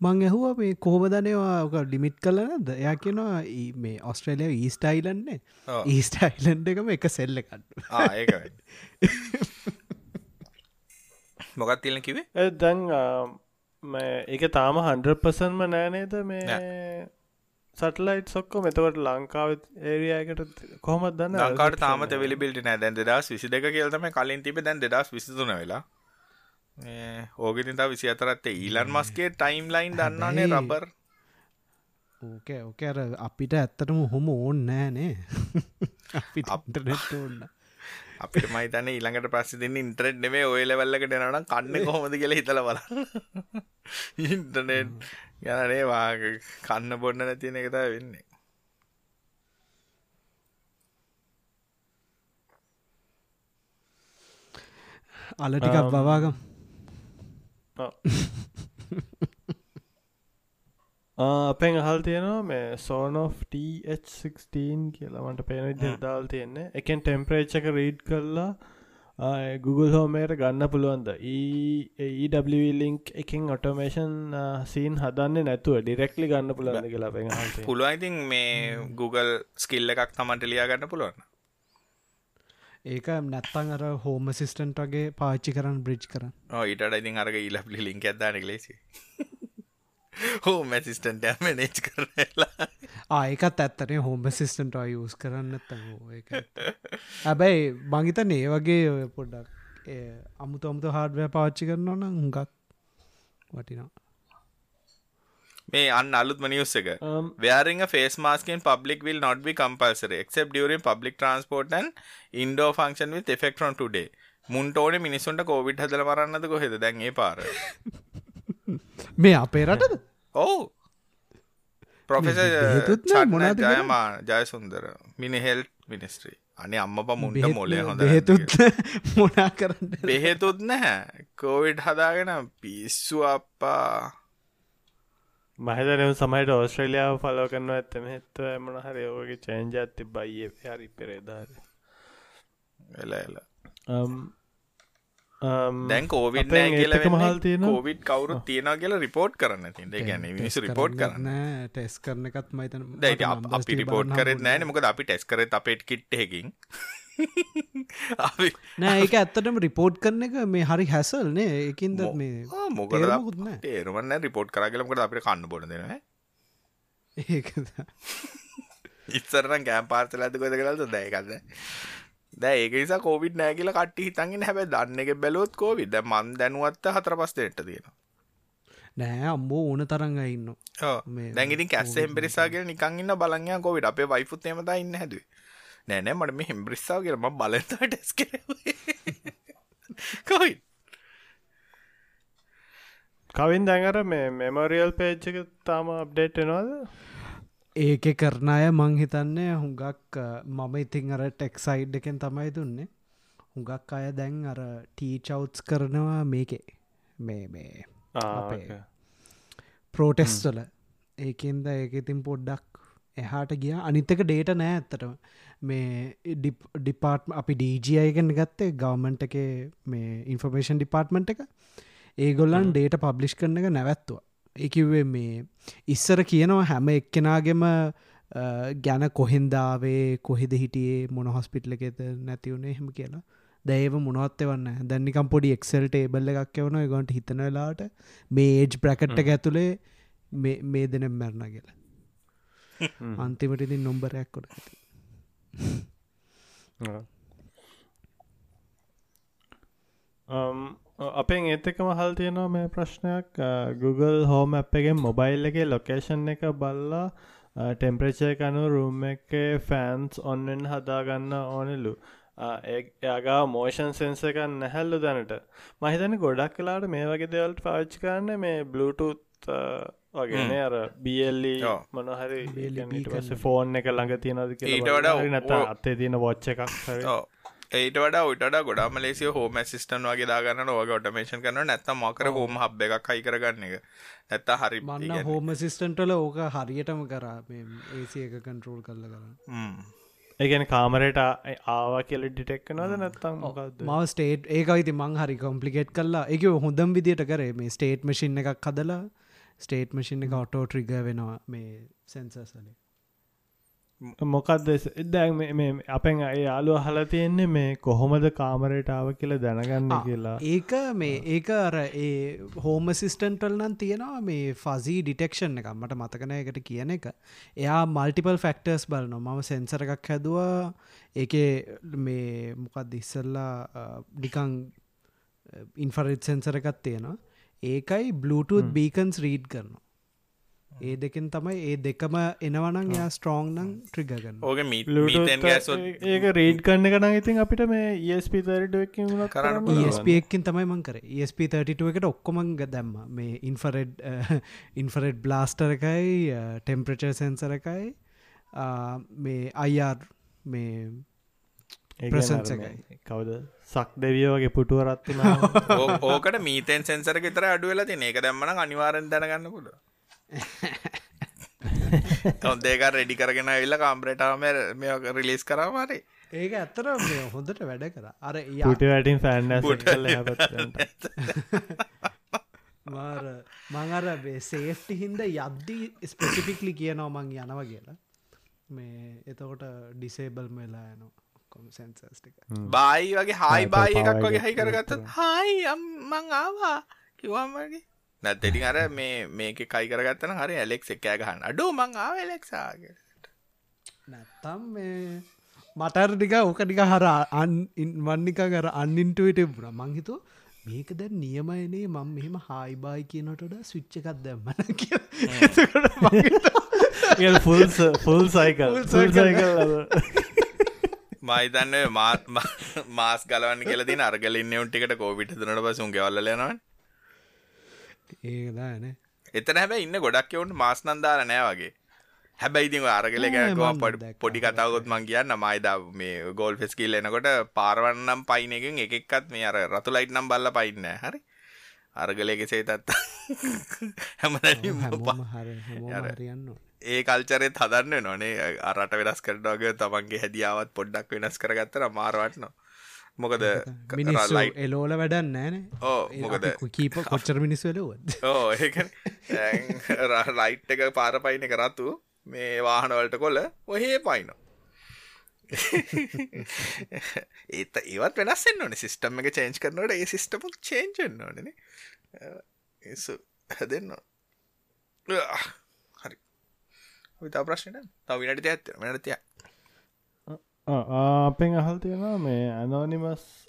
C: මං ඇහුව මේ කෝම දනවා ඩිමිට් කල නැද එයා කියෙනවා මේ ඔස්ට්‍රේලිය ඊස්ටයිලන්නේ ඊස්ටයිලන්ඩ එකම එක සෙල්ල
A: ඒක මොකත් තිලන කිවේ
B: දැන් ඒක තාම හන්ඩ පසන්ම නෑනේද මේ සටලයිට් සොක්කො මෙතවට ලංකාව ඒරයාකට කොහමත් දන්න?
A: ලංකාට තාමත වෙලිබිල්ට නෑ. දැන් දෙදස් විසි දෙක කියල්තම කලින් තිබ දැන් දෙදස් විසිතුන වෙලා. ඕගෙතින්ත විසි අතරත්තේ ඊලන් මස්ගේ ටයිම් ලයින් දන්නන්නේ රබර්
C: ඕකෑ ඕකෑර අපිට ඇත්තටම හොම ඕන් නෑනේ අපි අපටනෙට ඕන්න
A: අපිට මයිතන ඊළඟට පස්ස දෙන්න ඉන්ටරෙට් නෙමේ ඔය ලෙවල්ලකට නනම් කන්න කොහොමද කියලා හිතල බල ඉන්ටනෙට් යනේ වා කන්න බොන්න නැතින එකත වෙන්නේ.
C: අල ටිකක් බවාගම්.
B: අපෙන් අහල් තියෙනවා මේ සෝනෝ් ටH16 කියලාමට පේන විදිහට දාල් තියෙන්නේ. එකෙන් ටෙම්පරේච් එක රීඩ් කරලා Google හෝමයට ගන්න පුළුවන්ද? ඊලිංක් එකින් ඔටෝමේෂන් සීන් හදන්න නැතුව ඩිරෙක්ලි ගන්න පුළුවන් කියලා පෙ
A: පුළුවයිඉතින් මේ Google ස්කිල්ල එකක් තමන්ට ලියා ගන්න පුළුවන්
C: ඒක නැත්තන් අර හෝම සිස්ටන්ට වගේ පාච්චි කරන්න බ්‍රිජ් කරන්න.
A: ඊට ඉතින් අරග ඉලප්ලි ලින්ක් ඇදදාන ලේසි හෝ මැසිස්ටන්ට මනේච් කරලා.
C: ආයකත් ඇත්තනේ හෝම සිස්ටන්ට යස් කරන්න තඟ හැබැයි මංහිතන ඒ වගේ ඔය පොඩ්ඩක් අමුතු අමුතු හාඩවය පාච්චි කරන්න ඕන හුඟක් වටිනා
A: මේ අන්න අලුත් මනිියස් එක. Wearing a face mask in public will not be compulsory except during public transport and indoor function with effect from today. මුන්ට ඕනේ මිනිසුන්ට කෝවිඩ් හදල මරන්නද කොහෙද? දැන් ඒ පාර
C: මේ අපේ රටද?
A: ඔවු. ප්‍රොෆෙස මොනද ජයමා ජයසුන්දර මිනිහෙල් මිනිස්ට්‍රී අනේ අම්ම පමුන්ට මොලේ හොඳ
C: හේතුත් මොනා කරන්න
A: බෙහෙතුත් නැහැ කෝවිඩ් හදාගෙන පිස්සු අප්පා.
B: මහිතනම සමයිට ඔස්ට්‍රේලියාව ෆලෝ කරන්න ඇත්තම හෙත්ව එමන හරි ඕගේ චේන්ජ ඇති බයිය හරි පෙරේදාර
A: එල එල.
B: Um,
A: දැන් කෝවිඩ්
B: අපෙන්
A: නෑ කියලා
B: ඒත් එක මහල්
A: වෙන්නේ
B: තියෙනවා.
A: කෝවිඩ් කවුරුත් තියෙනවා කියලා රිපෝට් කරන්න ඒ කියන්නේ මිනිස්සු රිපෝට් කරන්න
C: ටෙස් කරන එකත් මයිතන
A: දැයිට අපි රිපෝට් කරෙත් නෑන. මොකද අපි ටෙස් කරත් අපේට කිට් අපි
C: නෑ ඒක ඇත්තටම රිපෝට් කරන එක මේ හරි හැසල්නේ එකින්ද මේ
A: මොකද
C: නෑ.
A: තේරුමන්න රිපෝට් කරගලමකට අපිට කන්න බොන දෙනවා
C: ඒක
A: ඉස්සරන ගෑම් පාර්සල ඇත කොද කලතු දැයකන්න දැ ඒක නිසා කෝවිඩ් නෑ කියලා කට්ටි හිතන්ගෙන හැබ දන්න එක බැලොත් කෝවිද මන් දැනුවත්ත හතර පස්තේට තියෙන
C: නෑ අම්බෝ ඕන තරංග ඉන්න
A: දැගිති කැස්සෙන් පිරිසාගෙන නිකන් ඉන්න බලංය කොවිට අපේ වයිෆුත් එමත ඉන්න හැද නෑනෑ මට මේ හෙම්බරිස්සාාව කියරම බලත ටෙස් කොයි
B: කවින් දැඟර මේ මෙමරියල් පේච්චක තාම අප්ඩේට් එනවාද
C: ඒක කරන අය මං හිතන්නේ හුඟක් මම ඉතින් අර ටෙක්සයිඩ් එකෙන් තමයි දුන්නේ. හුඟක් අය දැන් අර ටීචවුත්ස් කරනවා මේකේ. මේ මේ අපේ. ප්‍රෝටෙස්ටල ඒකෙන්ද ඒක ඉතින් පොඩ්ඩක් එහාට ගිය. අනිත්තක ඩේට නෑ ඇත්තටම. මේ ඩිපාර්ට් අපි ඩීජයගෙන් ගත්තේ ගවමන්ට එක මේ ඉන්ෆර්මේෂන් ඩිපාර්ට්මට එක. ඒගොල්ලන් ඩේට පබ්ලිෂ් කරන එක නැවැත්තුව එකවේ මේ ඉස්සර කියනවා හැම එක්කෙනගේම ගැන කොහෙන්දාවේ කොහෙද හිටියේ මොන හොස්පිටල එකෙත නැතිවුණේ හෙම කියලා. දැව මොනොත්ත වන්න දැන්නිකම් පොඩි එක්සල් ටේබල්ල එකක් එවන ගොන්ට හිතනලාට මේ ඒජ් බ්‍රකට්ට ඇතුළේ මේ දෙනම් මැරණ කියලා. අන්තිමට ඉතින් නොම්බරයක් කොට ඇති
B: අපෙන් ඒත්තකම හල් තියෙනවා මේ ප්‍රශ්නයක්. Google හෝම අප්ගෙන් මොබයිල් එක ලොකේෂන් එක බල්ලා ටෙම්පරේචය කනු රුම් එක ෆෑන්ස් ඔන්නෙන් හදාගන්න ඕනෙලු. එයාගා මෝෂන් සෙන්ස එක නැහැල්ලු දැනට. මහිතන ගොඩක් කලාට මේ වගේ දෙවල්ට පාච්චි කරන්න මේ බ්ලුටත් වගේන අර බල්ලි මොනහරි ෆෝන් එක ළඟ තියෙනද කියලා නත අත්තේ තියෙන වොච්ච එකක්
A: ඒට වඩ ඔට ගොඩම ලේසිය හෝම සිස්ටන් වගේ දාගන්න ඔගේ ඔටමේෂන් කරන නැත්ත මකර හෝම හබ් එකක් හයි කරගන්න එක. නැත්ත හරි
C: මන්න හෝම සිස්ටන්ටල ඕක හරියටම කරා ඒසි එක කන්ටරෝල් කරල කර.
B: ඒගැන කාමරයට ආවා කියල ඩිටෙක් නද නැත්තම්
C: මව ස්ටේට් ඒකයිති මං හරි කොම්පලිකේට් කරලා එක හොඳම් විදිට කරේ මේ ස්ටේට් මසින් එකක් හදලා ස්ටේට් මසින් එක ඔටෝ ට්‍රිග වෙනවා මේ සැන්සර්සලේ
B: මොකක්ද දැන් අපෙන් අය යාලු හල තියෙන්නේ මේ කොහොමද කාමරයටාව කියලා දැනගන්න කියලා.
C: ඒක මේ ඒක අර ඒ හෝම සිස්ටන්ටල් නම් තියෙනවා මේ ෆසී ඩිටෙක්ෂන් එක මට මතකන එකට කියන එක. එයා මල්ටිපල් ෆෙක්ටර්ස් බලනවා. මම සෙන්සර එකක් හැදවා. ඒක මේ මොකක්ද ඉස්සල්ලා ඩිකං ඉන්ෆරෙට් සෙන්සර එකත් තියෙනවා. ඒකයි බ්ලුටූත් බීකන්ස් රීඩ් කරනවා ඒ දෙකෙන් තමයි ඒ දෙකම එනවනං යා ස්ට්‍රෝං නං ට්‍රිගගන්න
A: ඕක
B: ඒක රේඩ් කන්න කන ඉතින් අපිට මේ ස්ප
A: කරන්න
C: ස්පක්කින් තමයි මං කර. ස්ප32 එකට ඔක්කොමං දැම්ම. මේ ඉන්ෆරෙඩ් ඉන්ෆරෙඩ් බ්ලාස්ටර් එකයි ටෙම්ප්‍රචර් සෙන්සර එකයි මේ අයිර් මේ ප්‍රසන්සකයි
B: කවද? සක් දෙවිය වගේ පුටුවරත්ති
A: ඕකට මීතෙන් සෙන්සර තර අඩුවල තින ඒක දැම්මන අනිවාරෙන් දැනගන්න පුඩ හොන්දේක රෙඩි කරගෙන ඉල්ල කාම්පරේටාම මේ රිලිස් කරාමාරේ
C: ඒක ඇත්තර හොඳට වැඩ කර. අර
B: ට වැටින් ෆෑන්
C: මාර මං අර සේෆ්ටි හින්ද යද්දී ස්පෙසිෆික්ලි කියනවා මං යනව කියලා. මේ එතකොට ඩිසේබල් මෙලා යනවා. සැන්සස්ටික
A: බායි වගේ හායි බායි එකක් වගේ හයි කරගත්ත හයි අම්මං ආවා. කිවාමගේ නැත්තෙටින් අර මේ මේක කයි කරගත්තන හරි ඇලෙක් එකෑ ගහන්න. අඩු මං ආව එලෙක්සාගේ
C: නැත්තම් මේ මටර් ටික ඕක ටික හර වන්නික කර අන්නින්ටුවට පුර මංහිතු මේක දැ නියමයනේ මං මෙහෙම හායිබායි කියනටට ස්විච්ච එකක් දැම්මන
B: කිය ෆුල් ෆුල් සයිකල් සයිකල්
A: මයිතන්න මාත් මාස් ගලවන්න කියල දින අර්ගලින්න උන්ටිකට කෝවිට දුනට පසුන් ගෙවල්ලනවා
C: ඒදාන
A: එතන හැබැ ඉන්න ගොඩක් එවුන්ට මාස් නන්දාල නෑ වගේ. හැබැයි ඉතින් අරගල පොඩි පොඩි කතාවකොත් මං කියන්න. මයිද මේ ගෝල් ෆෙස්කිල් එනකොට පාරවන්නම් පයින එකෙන් එකෙක්කත් මේ අර රතු ලයිට් නම් බල්ල පයින්න හරි? අර්ගලයක සේතත්ත
C: හරයන්න
A: ඒ කල්චරෙත් හදන්න නොනේ අරට වෙනස් කරටගේ තමන්ගේ හැදියාවත් පොඩ්ඩක් වෙනස් කරගත්තර මාරවටනවා මොකද
C: එලෝල වැඩන්න නෑන
A: ඕ මොකද?
C: කීප කොච්චර මිනිස් වෙලුවත්
A: ඕ ලයිට් එක පාර පයින කරත්තු මේ වාහනවලට කොල්ල ඔහේ පයින ඒත ඒවත් වෙනස්සෙන් ඕන. සිිස්ටම් එක චේන්ජ් කරනට ඒ සිිස්ටමක් චේන්ජෙන්න්න ඕනන ඒසු හැදෙන්න්න හරි. විතා ප්‍රශ්නට තව විනට ඇත්ත මනතිය
B: අපෙන් අහල් තියෙනවා මේ ඇනෝනිමස්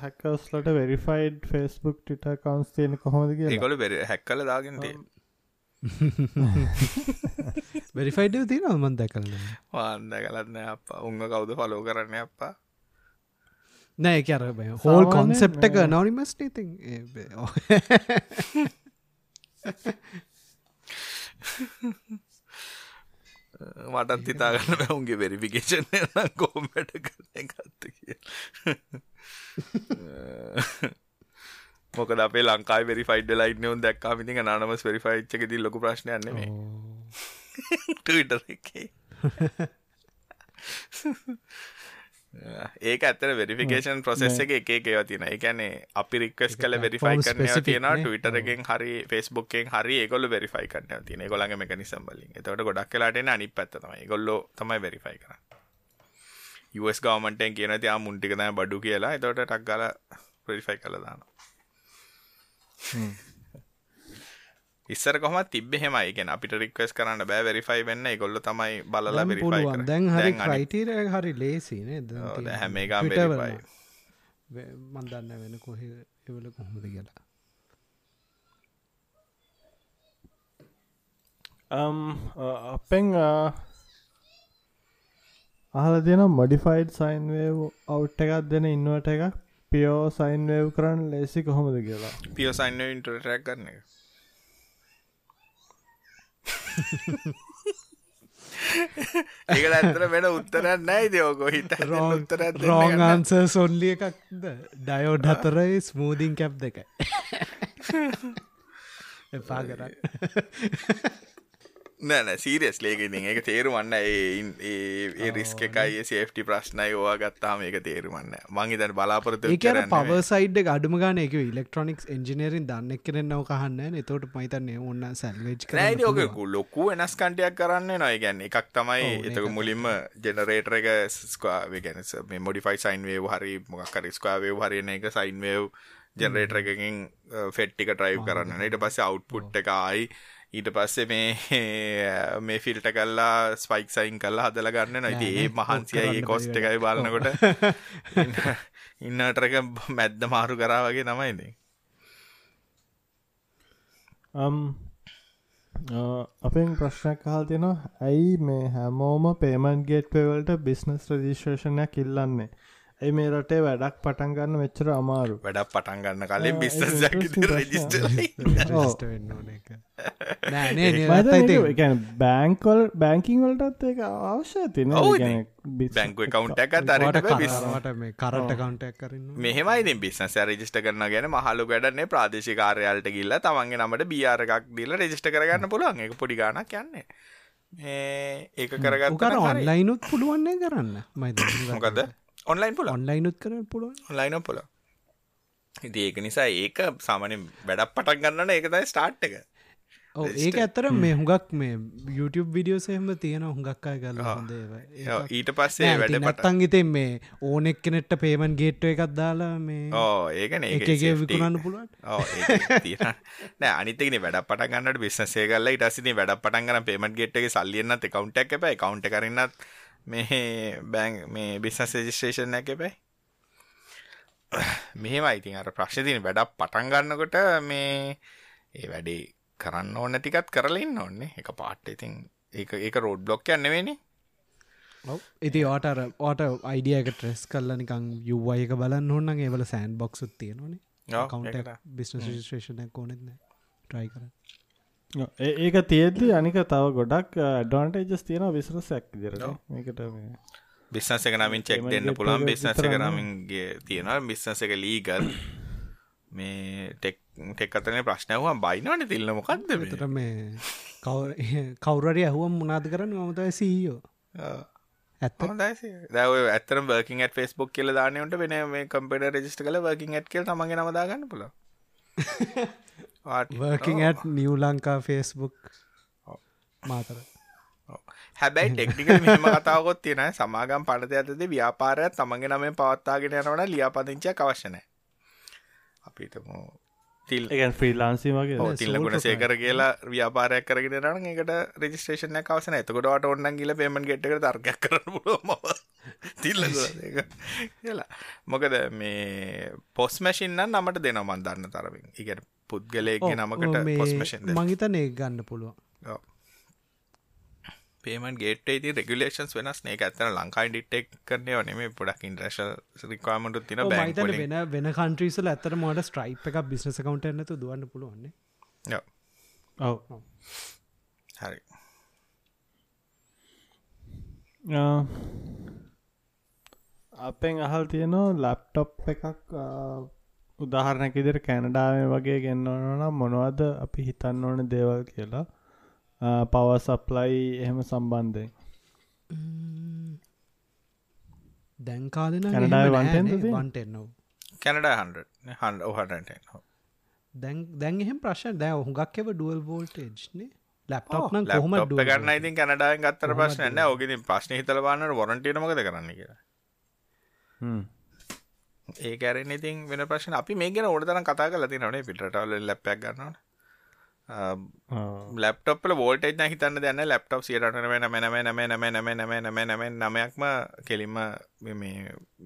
B: හැකස්ලට වෙරිෆයිඩ් ෆෙස්බුක් ටිට කවන්ස් තියෙන කොහොමද කිය
A: ගොල බෙර හැක් කල දාගෙනට
C: වෙරිෆයිඩ් තින මන් දැකලන
A: වාන්න කලන්න අප උංග කවුද පලෝ කරන්න අපා
C: නෑ කර හෝල් කොන්සෙප්ට එක නොනිමස්ට ඉතින්
A: මටත් හිතාගන්න බැවුන්ගේ වෙරිෆිකේෂන් කෝමට කරන ගත්ත කිය මොකද අපේ ලංකායි වෙරිෆයිඩ් ලයිට් නවුන් දැක්කා මිති නමස් වෙරිෆයිච්චක දී ලොක ප්‍රශ්නයන්න මේ ටවිට එකේ ඒක ඇතර වෙරිෆිකේෂන් ප්‍රොසෙස් එක එක ඒවා තියෙන එකැනේ අපි රික්වස් කල වෙරිෆයි කරන
C: specific
A: තියෙන
C: නේ.
A: ටවිටරගෙන් හරි ෆෙස්බුක්ෙන් හරි ඒගොල්ල වෙරිෆයි කරන්න තින ගොලඟ මෙකනිසම් බලින් එතවට ගොඩක් කලාටන අනි පැත්ත තමයි. ගොල්ලො තමයි වෙරිෆයි කරන්න. US ගවමටෙන් කියන තියා මුන්ටික තම බඩු කියලා. එතවට ටක් ගල වෙරිෆයි කළ දාන ඉස්සර කොම තිබ හෙමයි ගෙන අපිට රික්වස් කරන්න බෑ වෙරිෆයි වෙන්න. ගොල්ල තමයි බලලා වෙරිෆයි
C: දැන් හරි
A: කරන්න
C: ක්‍රයිටීරය හරි ලේසිනේ
A: හැම එකම වෙරිෆයි
C: මන්දන්න වෙන කොහ එවල කොහොමද කියලා.
B: අපෙන් අහල තියෙන මොඩිෆයිඩ් සයින්වේව් අවට් එකක් දෙන ඉන්නවට එකක්. පියෝ සයින්වේව් කරන්න ලෙසි කොහොමද කියලා.
A: පියෝසයින්න ඉන්ටරටක් කරන එක ඒකට ඇතර වෙන උත්තරත් නෑ දයෝකෝ හිත උත්තර
C: රෝං අන්ස සොල්ලිය එකක්ද? ඩයෝඩ් හතරයි ස්මූදිං කැප් දෙකයි. එපා කරන්න
A: නෑන සීරියස් ලේකඉති ඒක තේරුවන්න ඒ රිස්ක එකයි සේෆ්ටි ප්‍රශ්නය ඕවා ගත්තාම ඒක තේරුවන්න මං ඉතන් බලාපොරතු
C: ඒකන පව සයිඩ් අඩුම ගාන එක ඉලෙක්ට්‍රොනික්ස් එන්ජිනේරින් දන්න එක්කරෙන් නව කහන්න එතවට මයිතන්නේ ඔන්න සැල්වේජ්
A: නෑද ඕක ලොකු වෙනස් කන්ටයක් කරන්න නොය ගැන්න එකක් තමයි එතක මුලින්ම ජෙනරේටර එක ස්කාගැන මේ මොඩිෆයි සයින්වේව හරි මොකක්කර ස්කාවේ හරින එක සයින්වේව් ජෙනරේටර එකකින් ෆෙට්ටික ට්‍රයිව් කරන්න ඊට පස්සේ අවුට්පුට් එකයි ඊට පස්සේ මේ මේ ෆිල්ට කල්ලා ස්පයික් සයින් කල්ලා හදල ගන්න නොයිති ඒ මහන්සියයි කොස්ට එකයි බලන්නකොට ඉන්නටක මැද්ද මාරු කරා වගේ තමයිද
B: අපෙන් ප්‍රශ්නයක් කහල් තියෙනවා. ඇයි මේ හැමෝම පේමන් ගේට් පෙවල්ට බිස්නස් රජිස්ට්‍රේෂණයක් ඉල්ලන්නේ ඇයි මේ රටේ වැඩක් පටන් ගන්න වෙච්චර අමාරු?
A: වැඩක් පටන් ගන්න කලින් බිස්නස් රජිස්ට
B: බෑංකොල් බැංකිං වලටත් ඒක අවශ්‍ය තින.
A: බැංකුව කවුන්ට එක තරට
C: කරට කවන්ටක් කරන්න
A: මෙහෙමයි බිස්නස රජිස්ට කරන ගැන මහලු වැඩන්නේ ප්‍රාදේශිකාරයාලට ගිල්ල තමන්ගේ නමට බියාරකක් දීල රජිස්ට කරගන්න පුළුවන්. එක පොඩි ගානක් යන්නේ. ඒක කරගත්
C: කර ඔන්ලයිනුත් පුළුවන්නේ කරන්න. මයිද
A: මොකද ඔන්ලයින් පුල
C: ඔන්ලයිනුත් කරන පුළුවන්.
A: ඔන්ලයින පුල ඉති ඒක නිසා ඒක සාමන වැඩක් පටක් ගන්නන ඒකතයි ස්ටාර්ට් එක.
C: ඒක ඇත්තර මේ හුඟක් මේ YouTube විඩියෝසයම තියෙන හුඟක් අය ගල හොඳ
A: ඊට පස්සේ වැඩ පට
C: නත්තන් ඉතින් මේ ඕනෙක් කෙනෙට්ට පේමන් ගේට්ව එකක් දාලා මේ
A: ඕ ඒකන
C: එකගේ විකුණන්න පුළුවන්.
A: නෑ අනිතකන වැඩ පටගන්නට බිස්නසේ කල්ල ඉටසිති වැඩ පටන්ගන පේමට ගෙට්ගේ සල්ලියන්න කවුන්ටක් එපයි කවුන්ට කරන්නත් මේ බැං මේ බිස්නස් රජිස්ට්‍රේෂන් එක එපයි මෙහෙම ඉතින් අර ප්‍රශ්තින වැඩක් පටන්ගන්නකොට මේ ඒ වැඩේ කරන්න ඕන ටිකත් කරලඉන්න ඕන්නේ එක පාට්ට ඉතින් ඒක ඒක රෝඩ් බ්ලොක් යන්න වෙනි
C: ඉති ඕටර ඕට අයිඩියක ට්‍රෙස් කල්ල නිකං යුවයක බලන්න ඔන්න ඒවල සෑන් බොක්සුත් තියෙනවානේ. කවන්ට බිස්නස් රජිස්ට්‍රේෂන කොනෙත්න ට්‍රයි කර
B: ඒක තියෙද්දි අනික තව ගොඩක් ඩොන්ටේජස් තියෙන විසරසැක් දිර මේකට මේ
A: බිස්නස එක නමින් චෙක් දෙන්න පුළුවන්. බිස්නස එක
B: විතරනේ.
A: නමින්ගේ තියෙනවා. බිස්නස එක ලීගල් මේ ටෙක් ටෙක් අතන ප්‍රශ්නයහම බයිනවන තිල්න්න මොකක්ද මේ?
C: තර මේ කවුරරි ඇහුවම් මුණනාද කරන්න? මමතයි සීයෝ
A: ආ.
C: ඇත්ත?
A: දැව ඇතර බර්කින් ඇත් ෆෙස්බුක් කියල දානයට වෙන මේ කම්පට රජිස්ට කල වර්කින් ඇත් කියල මගේ නමදාගන්න පුල
C: working at new Lanka Facebook Matara
A: හැබැයි ටෙක්නික මෙම කතාවකොත් තියෙන සමාගම් පනත ඇතද ව්‍යාපාරයක් තමන්ගේ නමෙන් පවත්තාගෙන යනවන ලියාපදිංචයක් අවශ්‍යනෑ අපිටම තිල්
B: එකන් ෆ්‍රීලාන්සි වගේ
A: ඔව්, තිල්ල ගුණ සේකර කියලා ව්‍යාපාරයක් කරගෙන රන එකට රජිස්ට්‍රේෂන කවසන එතකොට ඔන්න ගිල පේමන් ගෙට්ක තර්කයක් කරන තිල්ල කියලා. මොකද මේ පොස් මැසින්න නමට දෙන මන් දන්න තරමින්. ඉකට පුද්ගලයගේ නමකට පොස් මෂන්
C: මංහිතන ඒ ගන්න පුළුවන්.
A: පේමන් ගේට ති රෙගුලේෂන්ස් වෙනස් ඒක ඇත්තන ලංකායි ඩිටෙක් කරනය නෙම පොඩක් ඉන්ද්‍රශල් රිකාමට තින බැං
C: වෙන වෙන කන්ට්‍රීසල ඇතර මට ස්ට්‍රයිප් එක බිස්නස කවන්ට ඇනතු දුවන්න පුළුවන්නේ
B: ඔව.
A: හරි.
B: අපෙන් අහල් තියනවා ලැප්ටොප් එකක් උදාහරණක විදිර කැනඩාව වගේ ගෙන්න්නවනම් මොනවද අපි හිතන්න ඕන දේවල් කියලා? පව සප්ලයි එහෙම සම්බන්ධය දැන්කාලන
C: කැනඩාවන්ටෙන්නව
A: කැනඩා හට
C: දැන් දැන් එහෙම ප්‍රශ්න දෑ හුඟක් එව ඩුවල් වෝල්ටේජ්නේ ලප්ටොප් නම් කොහොම
A: ඩුවල් ගන්න ඉතින් කැනඩාවෙන් ගත්තට ප්‍රශ්න නැහැ. ඔගෙදී ප්‍රශ්න හිතලා බලන්න වොරන්ටි එක මොකද කරන්න කියලා.
B: හ්ම්.
A: ඒ ගැරෙන් ඉතින් වෙන ප්‍රශ්න අපි මේ ගැන ඕන තරම් කතා කරලා තියෙනවනේ
B: පිටරටවල
A: ලැප්ටොප් එකක් ගන්නවනේ ලැප්ටොප් වල වෝල්ටේජ් නම් හිතන්න දෙයක් නැහැ ලැප්ටොප් 99.9999999999ක්ම කෙලින්ම මේ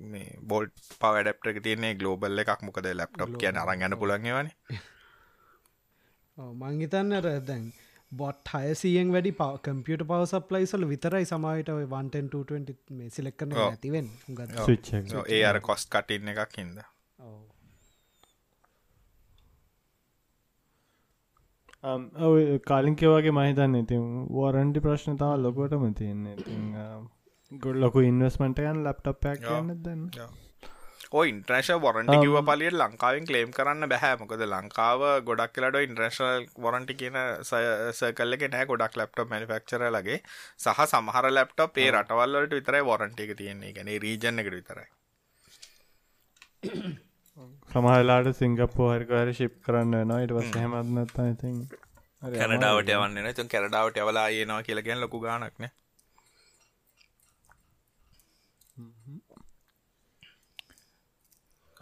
A: මේ බෝල්ට් පවර් ඇඩැප්ටර් එක තියෙන්නේ ග්ලෝබල් එකක් මොකද ලැප්ටොප් කියන්නේ අරන් යන්න
C: පුළුවන් ඒවානේ ඔව් මං හිතන්නේ අර දැන් බොට් හයසියෙන් වැඩි පව කම්පියට පව සප්ලයිසල විතරයි සමයිට වන්ටන් මේ සිලෙක් කරන
A: ඔව්.
C: ඇතිවෙන් හුඟත්
B: ස්විච් එක.
A: ඒ අර කොස් කටින්න එකක් හිද
B: Um, ඔව් කාලින්කවගේ මහිතන්න ඉතින් වරන්ටි ප්‍රශ්න තාව ලොකටම තියන්නේ. ඉතින් ගොඩ ලොකු ඉන්වස්මට යන් ලප්ටප්යක් යන්න දන්න
A: ඕ ඉන්ට්‍රේශ වොරන්ටි කිව පලියට ලංකාවෙන් කලේම් කරන්න බැහැ මොකද ලංකාව ගොඩක් කියලට ඉන්ට්‍රේශල් වොරන්ටි කියන සකල්ල නෑ ගොඩක් ලප්ටප් මනිෆක්චර ලගේ සහ සමහර ලප්ටප් ඒ රටවල්ලට විතරයි වොරන්ටි එක තියෙන්නේ. ගැන රීජන එකට විතරයි.
B: සමහලාට සිංගප්පෝ හරිකාර ශිප් කරන්න නවා ඉට පස් හෙමත්නත්තා ඉතින්
A: කැනඩාවට යවන්න තුන් කැරඩාවට යවලා ඒනවා කියලගෙන් ලොකු ගානක්න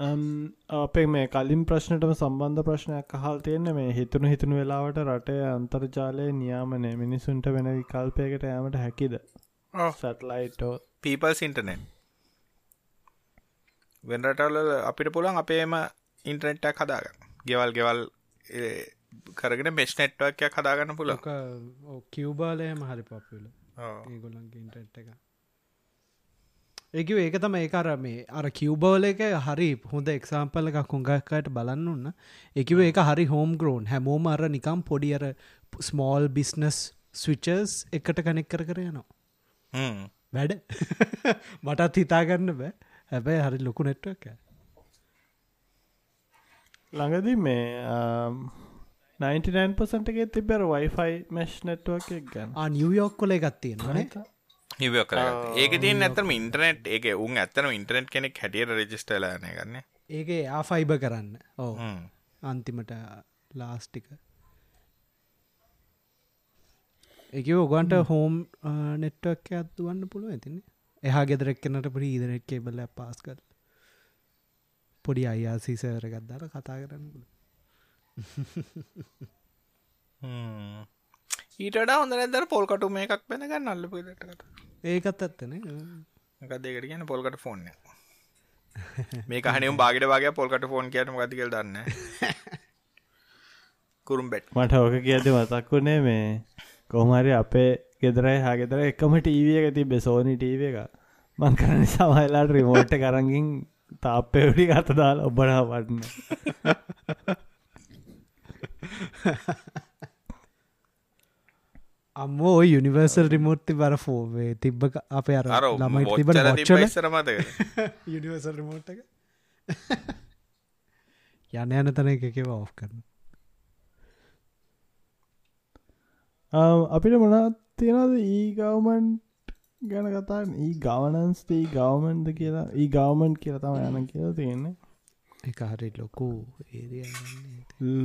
B: අපේ මේ කලින් ප්‍රශ්නටම සම්බන්ධ ප්‍රශ්නයක් අහල් තියෙන්න මේ හිතුණු හිතුණු වෙලාවට රටේ අන්තර්ජාලය නියාමනය මිනිසුන්ට වෙන විකල්පයකට යාමට හැකිද? සැටලයිටෝ
A: පීපල්ස් ඉන්ටනෙට් වෙන්රටවල අපිට පුළන් අපේම ඉන්ටනෙට්ටක් හදාගන්න. ගෙවල් ගෙවල් කරගෙන මෙස් නෙට්වක් හදාගන්න පුළ
C: කිව්බාලයම හරි පපල ඒගොල්ලන්ගේ ඉන්ටෙට් එක ඒක ඒක තම ඒකර මේ අර කිව්බෝල එක හරි හොඳ එක්සාම්පල එකක් හොඟක්කට බලන්න ඔන්න එකව ඒක හරි හෝම් ග්‍රෝන් හැමෝම අර නිකම් පොඩි අර ස්මෝල් බිස්නස් ස්විචර්ස් එකට කනෙක් කර කර යනවා. වැඩ. මටත් හිතාගන්න බෑ. හැබැයි හරි ලොකු නෙට්වක්
B: ළඟදී මේ 99%ගේ තිබර වයිෆයි මැශ් නෙට්ුවක් එක් ගැන.
C: නියයෝක් කොල ගත්තියෙන
A: නිව කර ඒක තින් ඇතරම ඉන්ටනෙට් ඒක උන් ඇත්තන ඉන්ටනෙට් කෙනෙක් හැටියට රජිස්ටලන ගන්න.
C: ඒක ආ ෆයිබ කරන්න. ඕ අන්තිමට ලාස්ටික එක. ඔගන්ට හෝම්. නෙට්වක් ඇත්තුවන්න පුළුව ඇතින්නේ එහා ගෙදරක්කනට පොඩි ඉදරෙක් කෙබල පාස් කල් පොඩි අයියාසිසර ගත්දාර කතා කරන්න
A: ඊට හොඳ නැදර පොල්කටු මේ එකක් වෙන ගන්න අල්ල පිටට
C: ඒකත් ඇත්තන
A: එකක් දෙකට කියන පොල්කට ෆෝන් මේ කහනම් බාගට වගේ පොල්කට ෆෝන් කියටම ගතිකල් දන්න කුරුම් බෙට්.
B: මට ඕක කියද මතක්කුණේ මේ කොහමරි අපේ ගෙදරයි හා ගෙදර එකම ටීවිය එක තිබෙ සෝනි ටීව එක. මං කරන සමයිලාට රිමෝට්ට කරගින් තාප්පෙවඩි ගත දාලා ඔබනා වටන්න
C: අම්මෝ යුනිවර්සල් රිමෝට්ති බර ෆෝවේ තිබ්බ අපේ අර ළමයි තිබ
A: මතක
C: යනිවර්සල් රිමෝට් එක. යන යන තන එකකව ඔෆ් කරන
B: අපිට මොනත් තියෙනද ඒ ගවමන්ට් ගැන කතා ඒ ගවනන්ස්තේ ගවමන්ද කියලා? ඒ ගවමන්ට් කියල තම යන කියලා තියෙන්නේ.
C: එක හරි ලොකු ඒරිය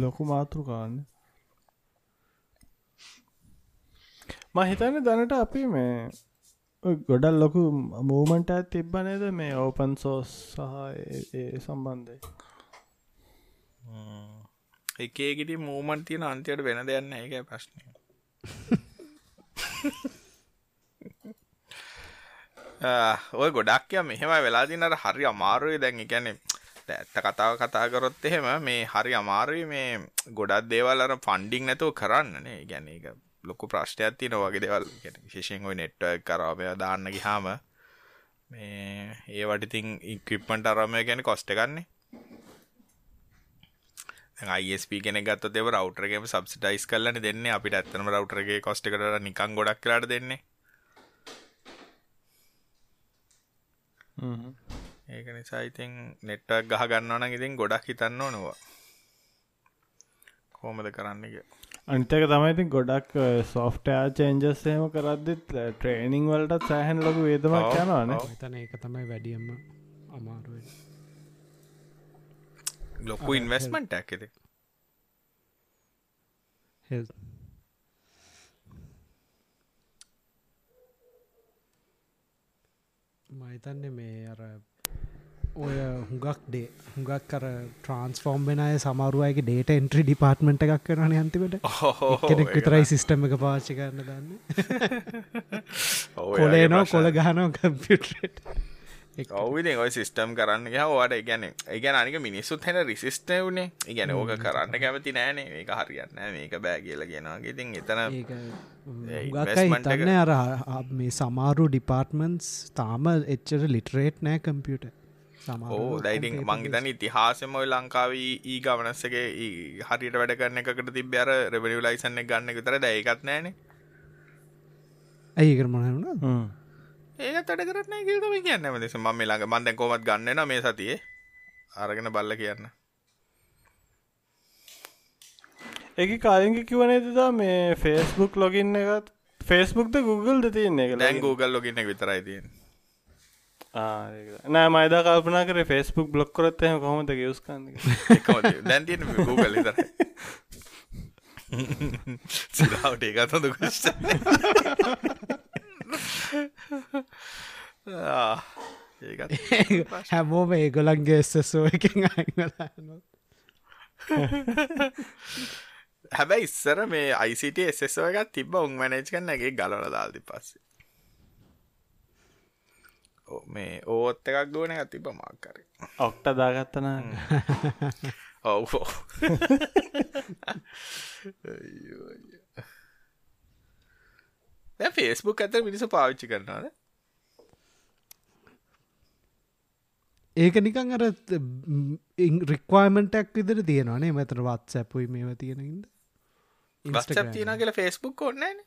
B: ලොකු මාතෘකාන්න මහිතන දැනට අපි මේ ඔය ගොඩල් ලොකු මූමන්ට ඇත් තිබ්බනේද මේ ඕපන් සෝස් සහ ඒ සම්බන්ධය
A: එකේගෙට මූමන් තියෙන අන්තියට වෙන දෙයන්න ඒක ප්‍රශ්නය ඔය ගොඩක්ය මෙහෙම වෙලාදිනට හරි අමාරුයි. දැන් එකැනෙ ඇත්ත කතාව කතා කරොත් එහෙම මේ හරි අමාරුයි මේ ගොඩක් දේවල් අර ෆන්ඩිං නැතුව කරන්නනේ ගැන එක ලොකු ප්‍රශ්ටයක් තියන වගේ දෙවල්. විශේෂෙන් ඔයි නෙට්ව කරාමය දාන්න ගිහාම මේ ඒවට ඉතින් ඉක්‍රිප්මට අරමය ගැන කොස්ට ගන්නේ. ISP කෙන ගත් දෙව රවටරගේම සබ්සිටයිස් කලන දෙන්න. අපිට ඇත්තනම රවටරගේ කොස්ට කර නිකං ගොඩක් කරට දෙන්නේ. ඒක නිසා ඉතින් නෙට්ටක් ගහ ගන්නවන ඉතින් ගොඩක් හිතන්න ඕනවා කෝමද කරන්නක
B: අනිතක තමයිති ගොඩක් සෝෆ්ටයා චේන්ජස්සේම කරද්දිත් ට්‍රේනිං වලටත් සෑහන් ලොකු වේදමක් යනවාන.
C: තන ඒක තමයි වැඩියම්ම අමාරුවෙන්
A: ලොකු ඉන්වස්මන්ට් ඇකෙද
C: මහිතන්නේ මේ අර ඔය හුඟක් ඩේ හුඟක් කර ට්‍රන්ස්ෆෝර්ම් වෙන අය සමරුවයගේ ඩේට එන්ට්‍රි ඩිපාර්ට්මට එකක් කරන අන්තිමට. කෙනෙක් විතරයි සිිස්ටම එක පාචි කරන්න දන්න. කොලේ නෝ කොළ ගහනෝ කම්පියට්
A: ඔවවිදි ඔය සිිස්ටම් කරන්න හවට ගැන ඒගැන අනික මිනිස්සුත් හැන රිසිස්ට වනේ ඉගැන ඕක කරන්න කැමති නෑනේ. මේක හරියන්න මේක බෑ කියල ගෙනවාගේ ඉතින් එතන
C: හිතන්න අර මේ සමාරු ඩිපාර්ටමන්ස් තාම එච්චර ලිටරේට් නෑ කම්පියට
A: ඕ දයිඩිං මංගේතන ඉතිහාසම ඔය ලංකාවී ඒ ගවනස්සගේ හරිට වැඩ කරන්න එකට තිබ්‍යාර රෙබඩිය ලයිසන්න ගන්න විතර දැයකත් නෑන
C: ඇයි කරමනවුණ
A: ඒක තඩ කරන්න කියලම කියන්න. දෙස ම ළඟ මන්දැ කොමත් ගන්නන මේ සතියේ? අරගෙන බල්ල කියන්න.
B: එක කාලින්ග කිවනේදදා මේ ෆේස්බුක් ලොගින්න එකත්? ෆේස්බුක්ද Google ද තියන්නේ එක
A: දැන් Google ලොගින්න විතරයි තියෙන්
B: නෑ මයිදා කල්පනා කර ෆෙස්බුක් බ්ලොක් කරත්තම කොහොමද ගස්කන්න
A: දැන් තියෙන Google විතර සිරාවට ඒකතඳ කුෂ්ට
C: හැමෝම ඒගොලන්ගේ එස්සෝ එකින් අයිගලන්න
A: හැබැයි ඉස්සර මේ අයිසිට එස්සෝ එකත් තිබ උන් මැනේජ් කන්නගේ ගලල දාල්ති පස්සේ මේ ඕත් එකක් දුවන එක තිබ මාක්කර
B: ඔක්ට දාගත්තන
A: ඔව් ෆේස්බුක් ඇත මිනිස පාවිච්චි කරනවාද?
C: ඒක නිකන් අර රික්වයිමටක් විදර තියෙනවානේ මෙතර වත් සැපුයි මේව
A: ගස්චප් තියන කියල ෆෙස්බුක් ඔන්නන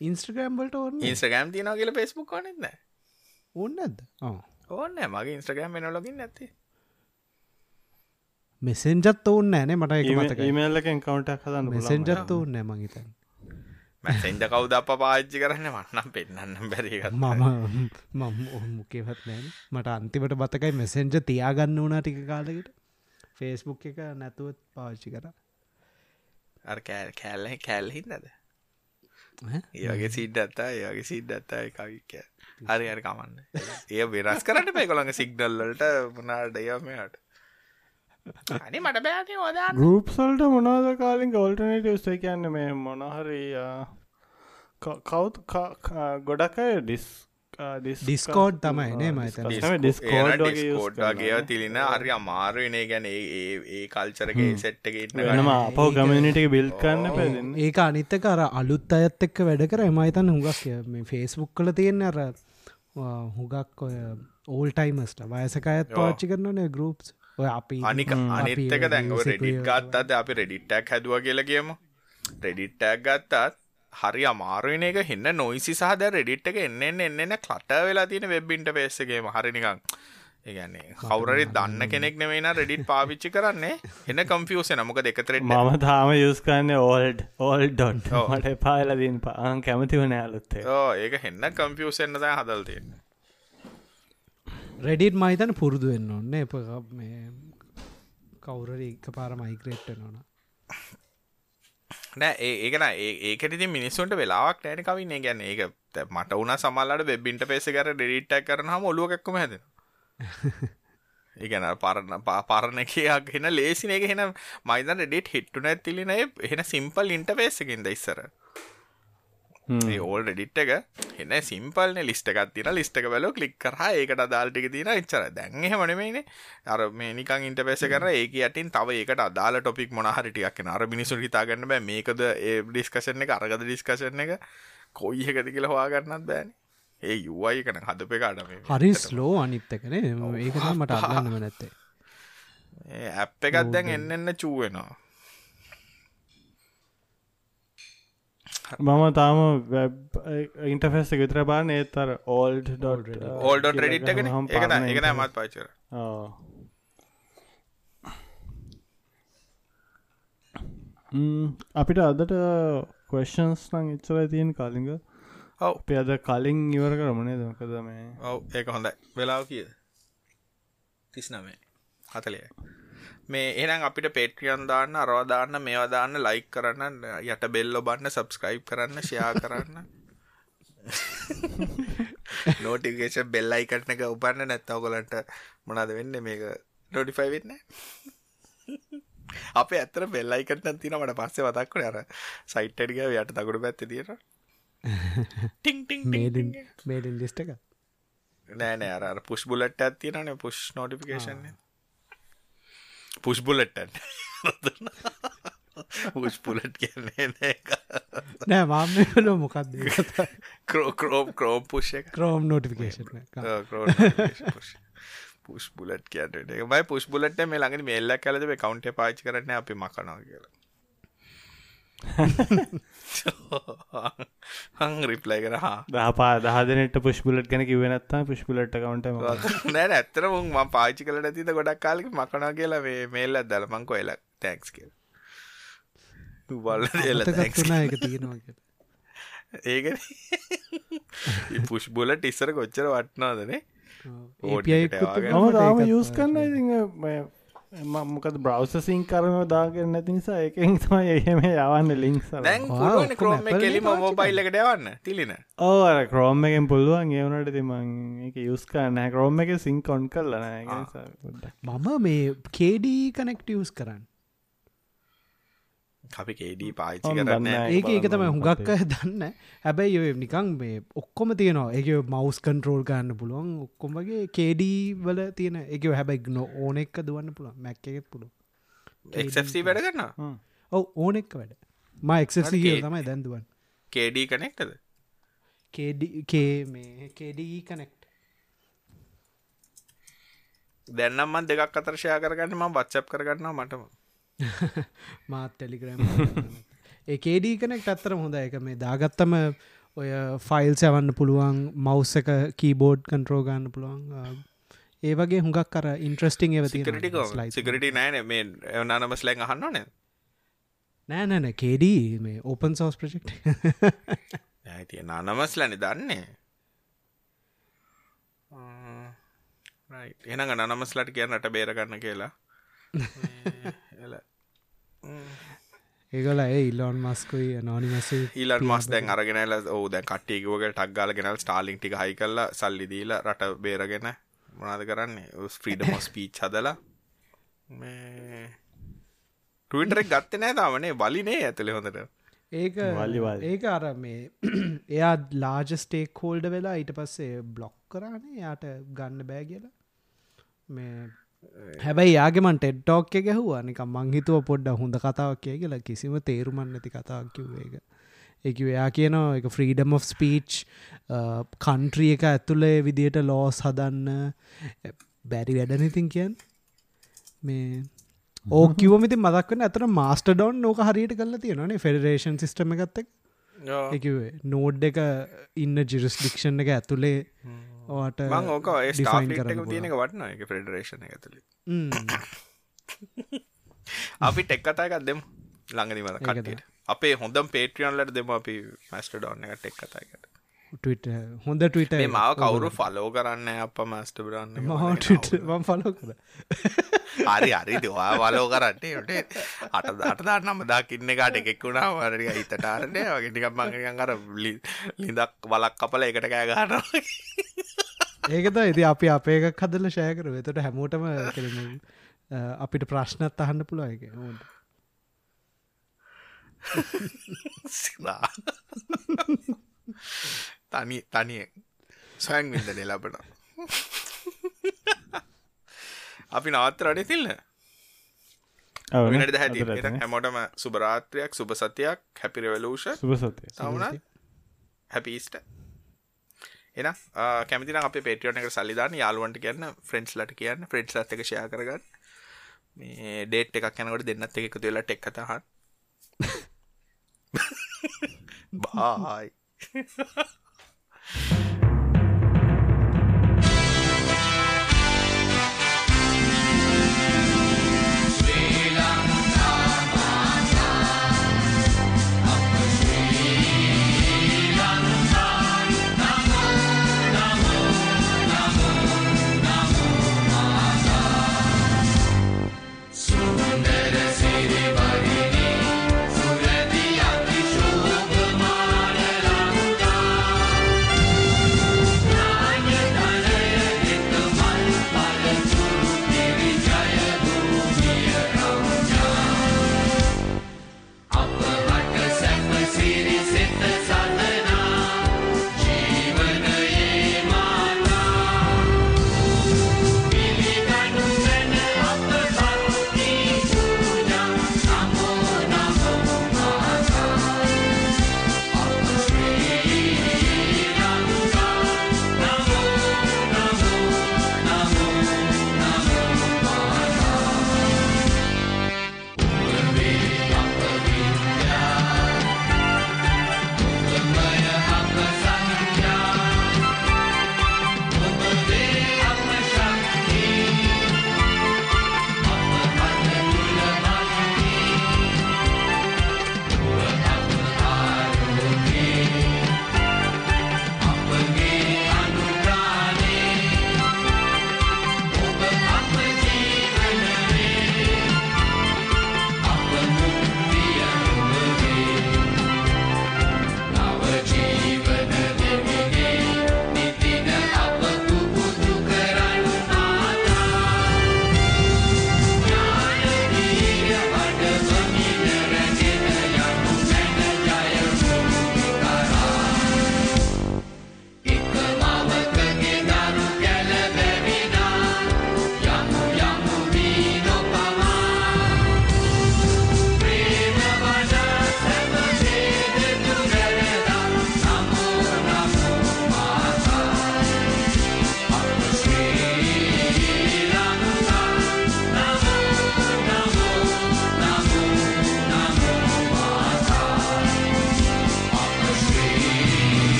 C: ඉන්ස්ට්‍රගම්බලට ඔන්න
A: ඉන්ස්්‍රගම් තියන කියල ෆෙස්බුක් ඔන්නන්න
C: ඕන්නද
A: ඕන්න මගේ ඉන්ස්ට්‍රගම් වෙන ලොගින් ඇති
C: මෙසෙන්ජත් ඔවන්න ෑනේ මට
B: ඉමල්ලකෙන් කවුන්ටක් හදන්න
C: මෙසෙන්ජත් ඔන්න මගතන්
A: මැසෙන්ජ කවුද අප පාච්චි කරන්න? වන්නම් පෙන්න්න බැරිගත්
C: මම මම මුකේවත් නෑන මට අන්තිමට බතකයි මෙසෙන්ජ තියාගන්න වනා ටික කාලකට. ෆේස්බුක් එක නැතුවත් පාච්චි කර.
A: අර කෑල් කෑල්ල කෑල් හින්නද ඒගේ සිඩ් ඇත්තා ඒගේ සිඩ් ඇත්තා හරි අර කමන්න. ඒ වෙනස් කරන්න පෙකොළඟ සිග්නල්ලට මනාඩයමයට අනි මට බෑති ෝදා
B: ගරුප්සල්ට මොනාද කාලින් ගෝල්ටනට ස්සේ කියන්න මේ මොනහරි කවුත් ගොඩක් ඩිස්
C: ඩිස්කෝඩ් තමයි නේ මතන
A: ඩිස්කෝඩ්ගේ තිලින හරි අමාරුවනේ ගැන ඒ කල්චරගේ සෙට්ටක
B: නම අපව ගමනිට බිල් කන්න පැදන්න
C: ඒක අනිත්ත කර අලුත් අයත් එක්ක වැඩ කර. එමයිතන්න හුඟක් මේ ෆේස්බුක් කල තියෙන අර හුගක් ඔය ඕල්ටයිමස්ට වයසකයත් පාච්චි කරනනේ ගරුප්ස් ඔය අපි
A: අනික අනිත්තක දැන්ව රෙඩිට් ගත්තත් අපි රෙඩිට්ටක් හැදුව කියලා කියමු. රෙඩිට්ටක් ගත්තත් හරි අමාරුවන එක හෙන්න නොයිසි සහද රෙඩිට් එක එන්න එන්න කලට වෙලා තියෙන වෙබ්බින්ට පේස්සගේ හරිනිකං ඒගන්නේ කවුරරි දන්න කෙනෙක් නෙවෙන රෙඩිට් පාවිච්චි කරන්නේ. එන්න කම්ෆියස නමක දෙකතරෙට
B: මම තාම යස්කන්න ඕල්ඩ් ඕල් ඩොන්් මට පාලදීන් පාන් කැමති වන ඇලුත්තේ
A: ඕ ඒක හෙන්න කම්ෆියසන්න ද හදල් තියෙන්නේ.
C: රෙඩිට් මහිතන පුරුදු වෙන්න ඔන්න එප මේ කවුරර එක පාර මයිග්‍රේට්ට නොන
A: නෑ ඒකන ඒකති මිනිස්සුන්ට වෙලාක් නෑන කවින්න. ගැන ඒක මට වන සමල්ලට වෙබ්බින්ට පේස කර ඩෙඩිට්ටක් කරන ඔලුවක්ම හැද ඒගැන පරණ පාපරණ එකයක් හෙන ලේසින. එක හෙන මයිදන් ඩෙඩිට හිට්ටු නැතිලින එහෙන සිම්පල් ඉන්ට පේසකින්ද ඉස්සර. ඕල් ඩිට් එක එන්න සිම්පල්න ලිස්ටකත් තින ලිස්ටක බැලෝ කලික් කර. ඒකට අදාල්ටික තින එච්චර දැන්හ මනමේන අර මේනිකං ඉන්ට පෙස කර ඒක යටින් තව ඒකට අදාල ටොපික් මොනහරිටියක් අර මිනිසු හිතාගන්න බෑ මේකද ඒ ඩිස්කශන එක අරගද ඩිස්කශන එක කොයි එකති කියල හවාගන්නත් බෑන ඒ යුවයි කන හදපේ කාඩම
C: හරි ස්ලෝ අනිත්තකනේ ඒක මට අගන්නම නැත්තේ.
A: ඇප් එකත් දැන් එන්න එන්න චූවෙනවා
B: මම තාම ඉන්ටෆෙස් විතර බාන ඒතර ඕල්ඩ්
A: ඕල්ඩ ෙඩිට් එක එක එක මත් පචර
B: අපිට අදට කොස්ෂන්ස් නං එච්චල තියෙන් කාලිග
A: ඔව්.
B: අද කලින් ඉවර කරමනේ දකද මේ
A: ඔව් ඒක හොඳයි. වෙලාව කිය තිස් නමේ හතලය මේ එනම් අපිට පේට්‍රියන් දාන්න අරවාදාන්න මේවාදාන්න ලයික් කරන්න යට බෙල්ලො බන්න සබස්ක්‍රයිබ් කරන්න ෂයා කරන්න. නෝටිකේෂ බෙල්ලයි කටන එක උපන්න නැත්තවකොලට මොනාද වෙන්න? මේක නොඩිෆයි වෙන්න අප ඇතර බෙල්ලයි කටන තින මට පස්සේ වතක්කට අර සයිට්ටඩික යට තකුඩු පැත්ත තියෙන ටිං
C: මේඩින් ලිස්ට එක
A: නෑනෑ අර පුෂ් බුලට් ඇතිනන පුෂ් නෝටිෆිකේෂන් පුෂ් බුලට්ට පුෂ් පුලට් කියන්නේ
C: නෑ මාමල මොකක්ද
A: කරෝ කරෝම් කරෝම් පුෂ් එක.
C: ක්‍රෝම් නොටිෆිකේෂන්
A: පුෂ් බුලට් කියට බයි පුෂ් බුලට මේ ළඟනි මෙල්ල කලද කවන්ට පාච් කරන අපි මකනවා කියලා හං රිප්ලයි කර. හා.
B: දහපා දහදනට පුෂ්පුලට ගැන කිවෙනත්තා පුෂ්පුලට කවන්ට
A: නෑ ඇත්තර මුන් ම පාචි කලට තිත ගොඩක් කාලෙක මකනා කියලා මේ මේල්ල දල මංකො එල තැක්ස් කියල. බල්ල එල
C: තුනා එක තියෙනවා කිය
A: ඒක පුෂ් බුලට ඉස්සර කොච්චර වටනාදනේ
B: මම තාම යස් කන්න ඉති මොකද බ්‍රවසසින් කරම දාගෙන නැති නිසා එකෙන් තම එහෙම යවන්න ලිංක්ස
A: දැන් කරෝම කෙලිම මෝබයිල් එකට යවන්න තිලින.
B: ඕර ක්‍රෝම එකෙන් පුළුවන් ඒවනට තිමන් එක යුස් කරන්න ක්‍රෝම එක සිං කොන් කරලන
C: මම මේ කේඩී කනෙක්ටවස් කරන්න
A: අපි කේඩී පාච්චි කරන්න
C: ඒක ඒක තමයි හුඟක් දන්න. හැබැයි ඔය නිකං මේ ඔක්කොම තියනවා. එක මවස් කන්ට්‍රෝල් ගන්න පුළුවන්. ඔක්කොමගේ කේඩී වල තියෙන එක. හැබැයි නො ඕන එක්ක දුවන්න පුළුවන්. මැක් එකෙත් පුළුව
A: එක්සි වැඩ කරන්න
C: ඔව ඕන එක්ක වැඩ. ම එක්සි තමයි දැන්දුවන්
A: කේඩී කනෙක්ටද
C: කේඩී කනෙක්ට
A: දැන්නම්මන් දෙකක් අතරශයා කරගන්න ම බච්චප් කරගන්නවා මටම
C: මාත් ටෙලිග්‍රම් ඒකේඩී කනෙක්ට අත්තර හොඳ එක මේ දාගත්තම ඔය ෆයිල් සැවන්න පුළුවන් මවස් එක කීබෝඩ් කන්ට්‍රෝ ගන්න පුළුවන්. ඒ වගේ හුඟක් කර ඉන්ට්‍රස්ටිං එව
A: සිකරට නෑන මේ එවනානම ස්ලැන් අහන්න න
C: නෑ නෑන කේඩී මේ ඕපන් සෝස් ප්‍රජෙක්්
A: ඇති නනමස්ලනි දන්නේ. එන නනමස්ලට කියන්නට බේරගන්න කියලා
C: ඒගල ඒ ඉල්ලොන් මස්කුයි නොනිමස
A: ඊලන් මස් දැන් අරගෙනල ඕ දැන් කට්ටියකවගේ ටක්ගල ගෙනල් ස්ටාලිින් ටික හයි කල්ල සල්ලිදීල රට බේරගෙන මොනාද කරන්නේ? ස්ප්‍රීඩ මොස් පීච් හදලා. ටුවටරක් ගත්ත නෑ තාමනේ බලිනේ ඇතුළෙ හොඳට.
C: ඒක ඒක අර මේ එයා ලාජ ස්ටේක් හෝල්ඩ වෙලා ඊට පස්සේ බ්ලොක් කරන්නේ යාට ගන්න බෑ කියලා. මේ හැබැයි යාගෙමන් ටෙඩ්ඩෝක් එක ගැහුවා. නික මංහිතුව පොඩ්ඩ හොඳ කතාවක් කිය කියලා. කිසිම තේරුමන් නැති කතාවක් කිව්වේක එක එයා කියනවා එක ෆ්‍රීඩම් of ස්පීච් කන්ට්‍රිය එක ඇතුළේ විදියට ලෝස් හදන්න. බැරි වැඩනඉතින් කියන් මේ ඕක කිවමති මදක්වන ඇතර මාස්ට ඩොන් නෝක හරියට කල තියෙනනේ ෆෙඩරේෂන් සිස්ටම එකත්තක් එකවේ නෝඩ් එක ඉන්න ජිරස්ඩික්ෂන් එක ඇතුළේ ඕට
A: මං ඕක ස්ටාන් කරන තියෙනක වටන එක ෆෙඩරේෂන ඇතුළි අපි ටෙක් කතාගත් දෙම්. ළඟනිවල කටට අපේ හොඳම් පේට්‍රියන්ලට දෙම අපි මස්ට ඩොන්න එක ටෙක් කතාකට
C: හොඳ ටවිට
A: මාව කවුරු ෆලෝ කරන්න අප මස්ට බරන්න
C: ම ෆලෝ කර.
A: හරි හරි. දවා වලෝ කරන්නේ අට දට දන්නම දකින්න කාට එකෙක් වුණා. වරඩ හිතටාරණය වගේ. ටිකක් මංගන් අර ලිදක් වලක් කපල එකට කෑ ගන්න
C: ඒකත ඉති අපි අපේ එකක් හදල ෂයකර වෙතට හැමෝටම අපිට ප්‍රශ්නත් අහන්න පුළුව එක. හොට
A: තනි තනියෙන්. සොයන් විින්දන ලබන අපි නවත්තර අඩේ තිල්න්න ට හැ හැමෝටම සුභරාත්‍රයක් සුභ සතියක් හැපිරවලූෂ
B: සුභ සතය
A: තවුණ හැපිස්ට එන කැමතින අප පේටියන එක සල්ලිධන යාලුවන්ට කියන්න ෆ්‍රෙන්ඩ්ස් ලට කියන්න ෆ්‍රෙන්ඩ්ස් ලත් එක ෂය කරගන්න. මේ ඩේට් එකක් යනකොට දෙන්නත් එක තුවෙලා ටෙක් කතහන් බායි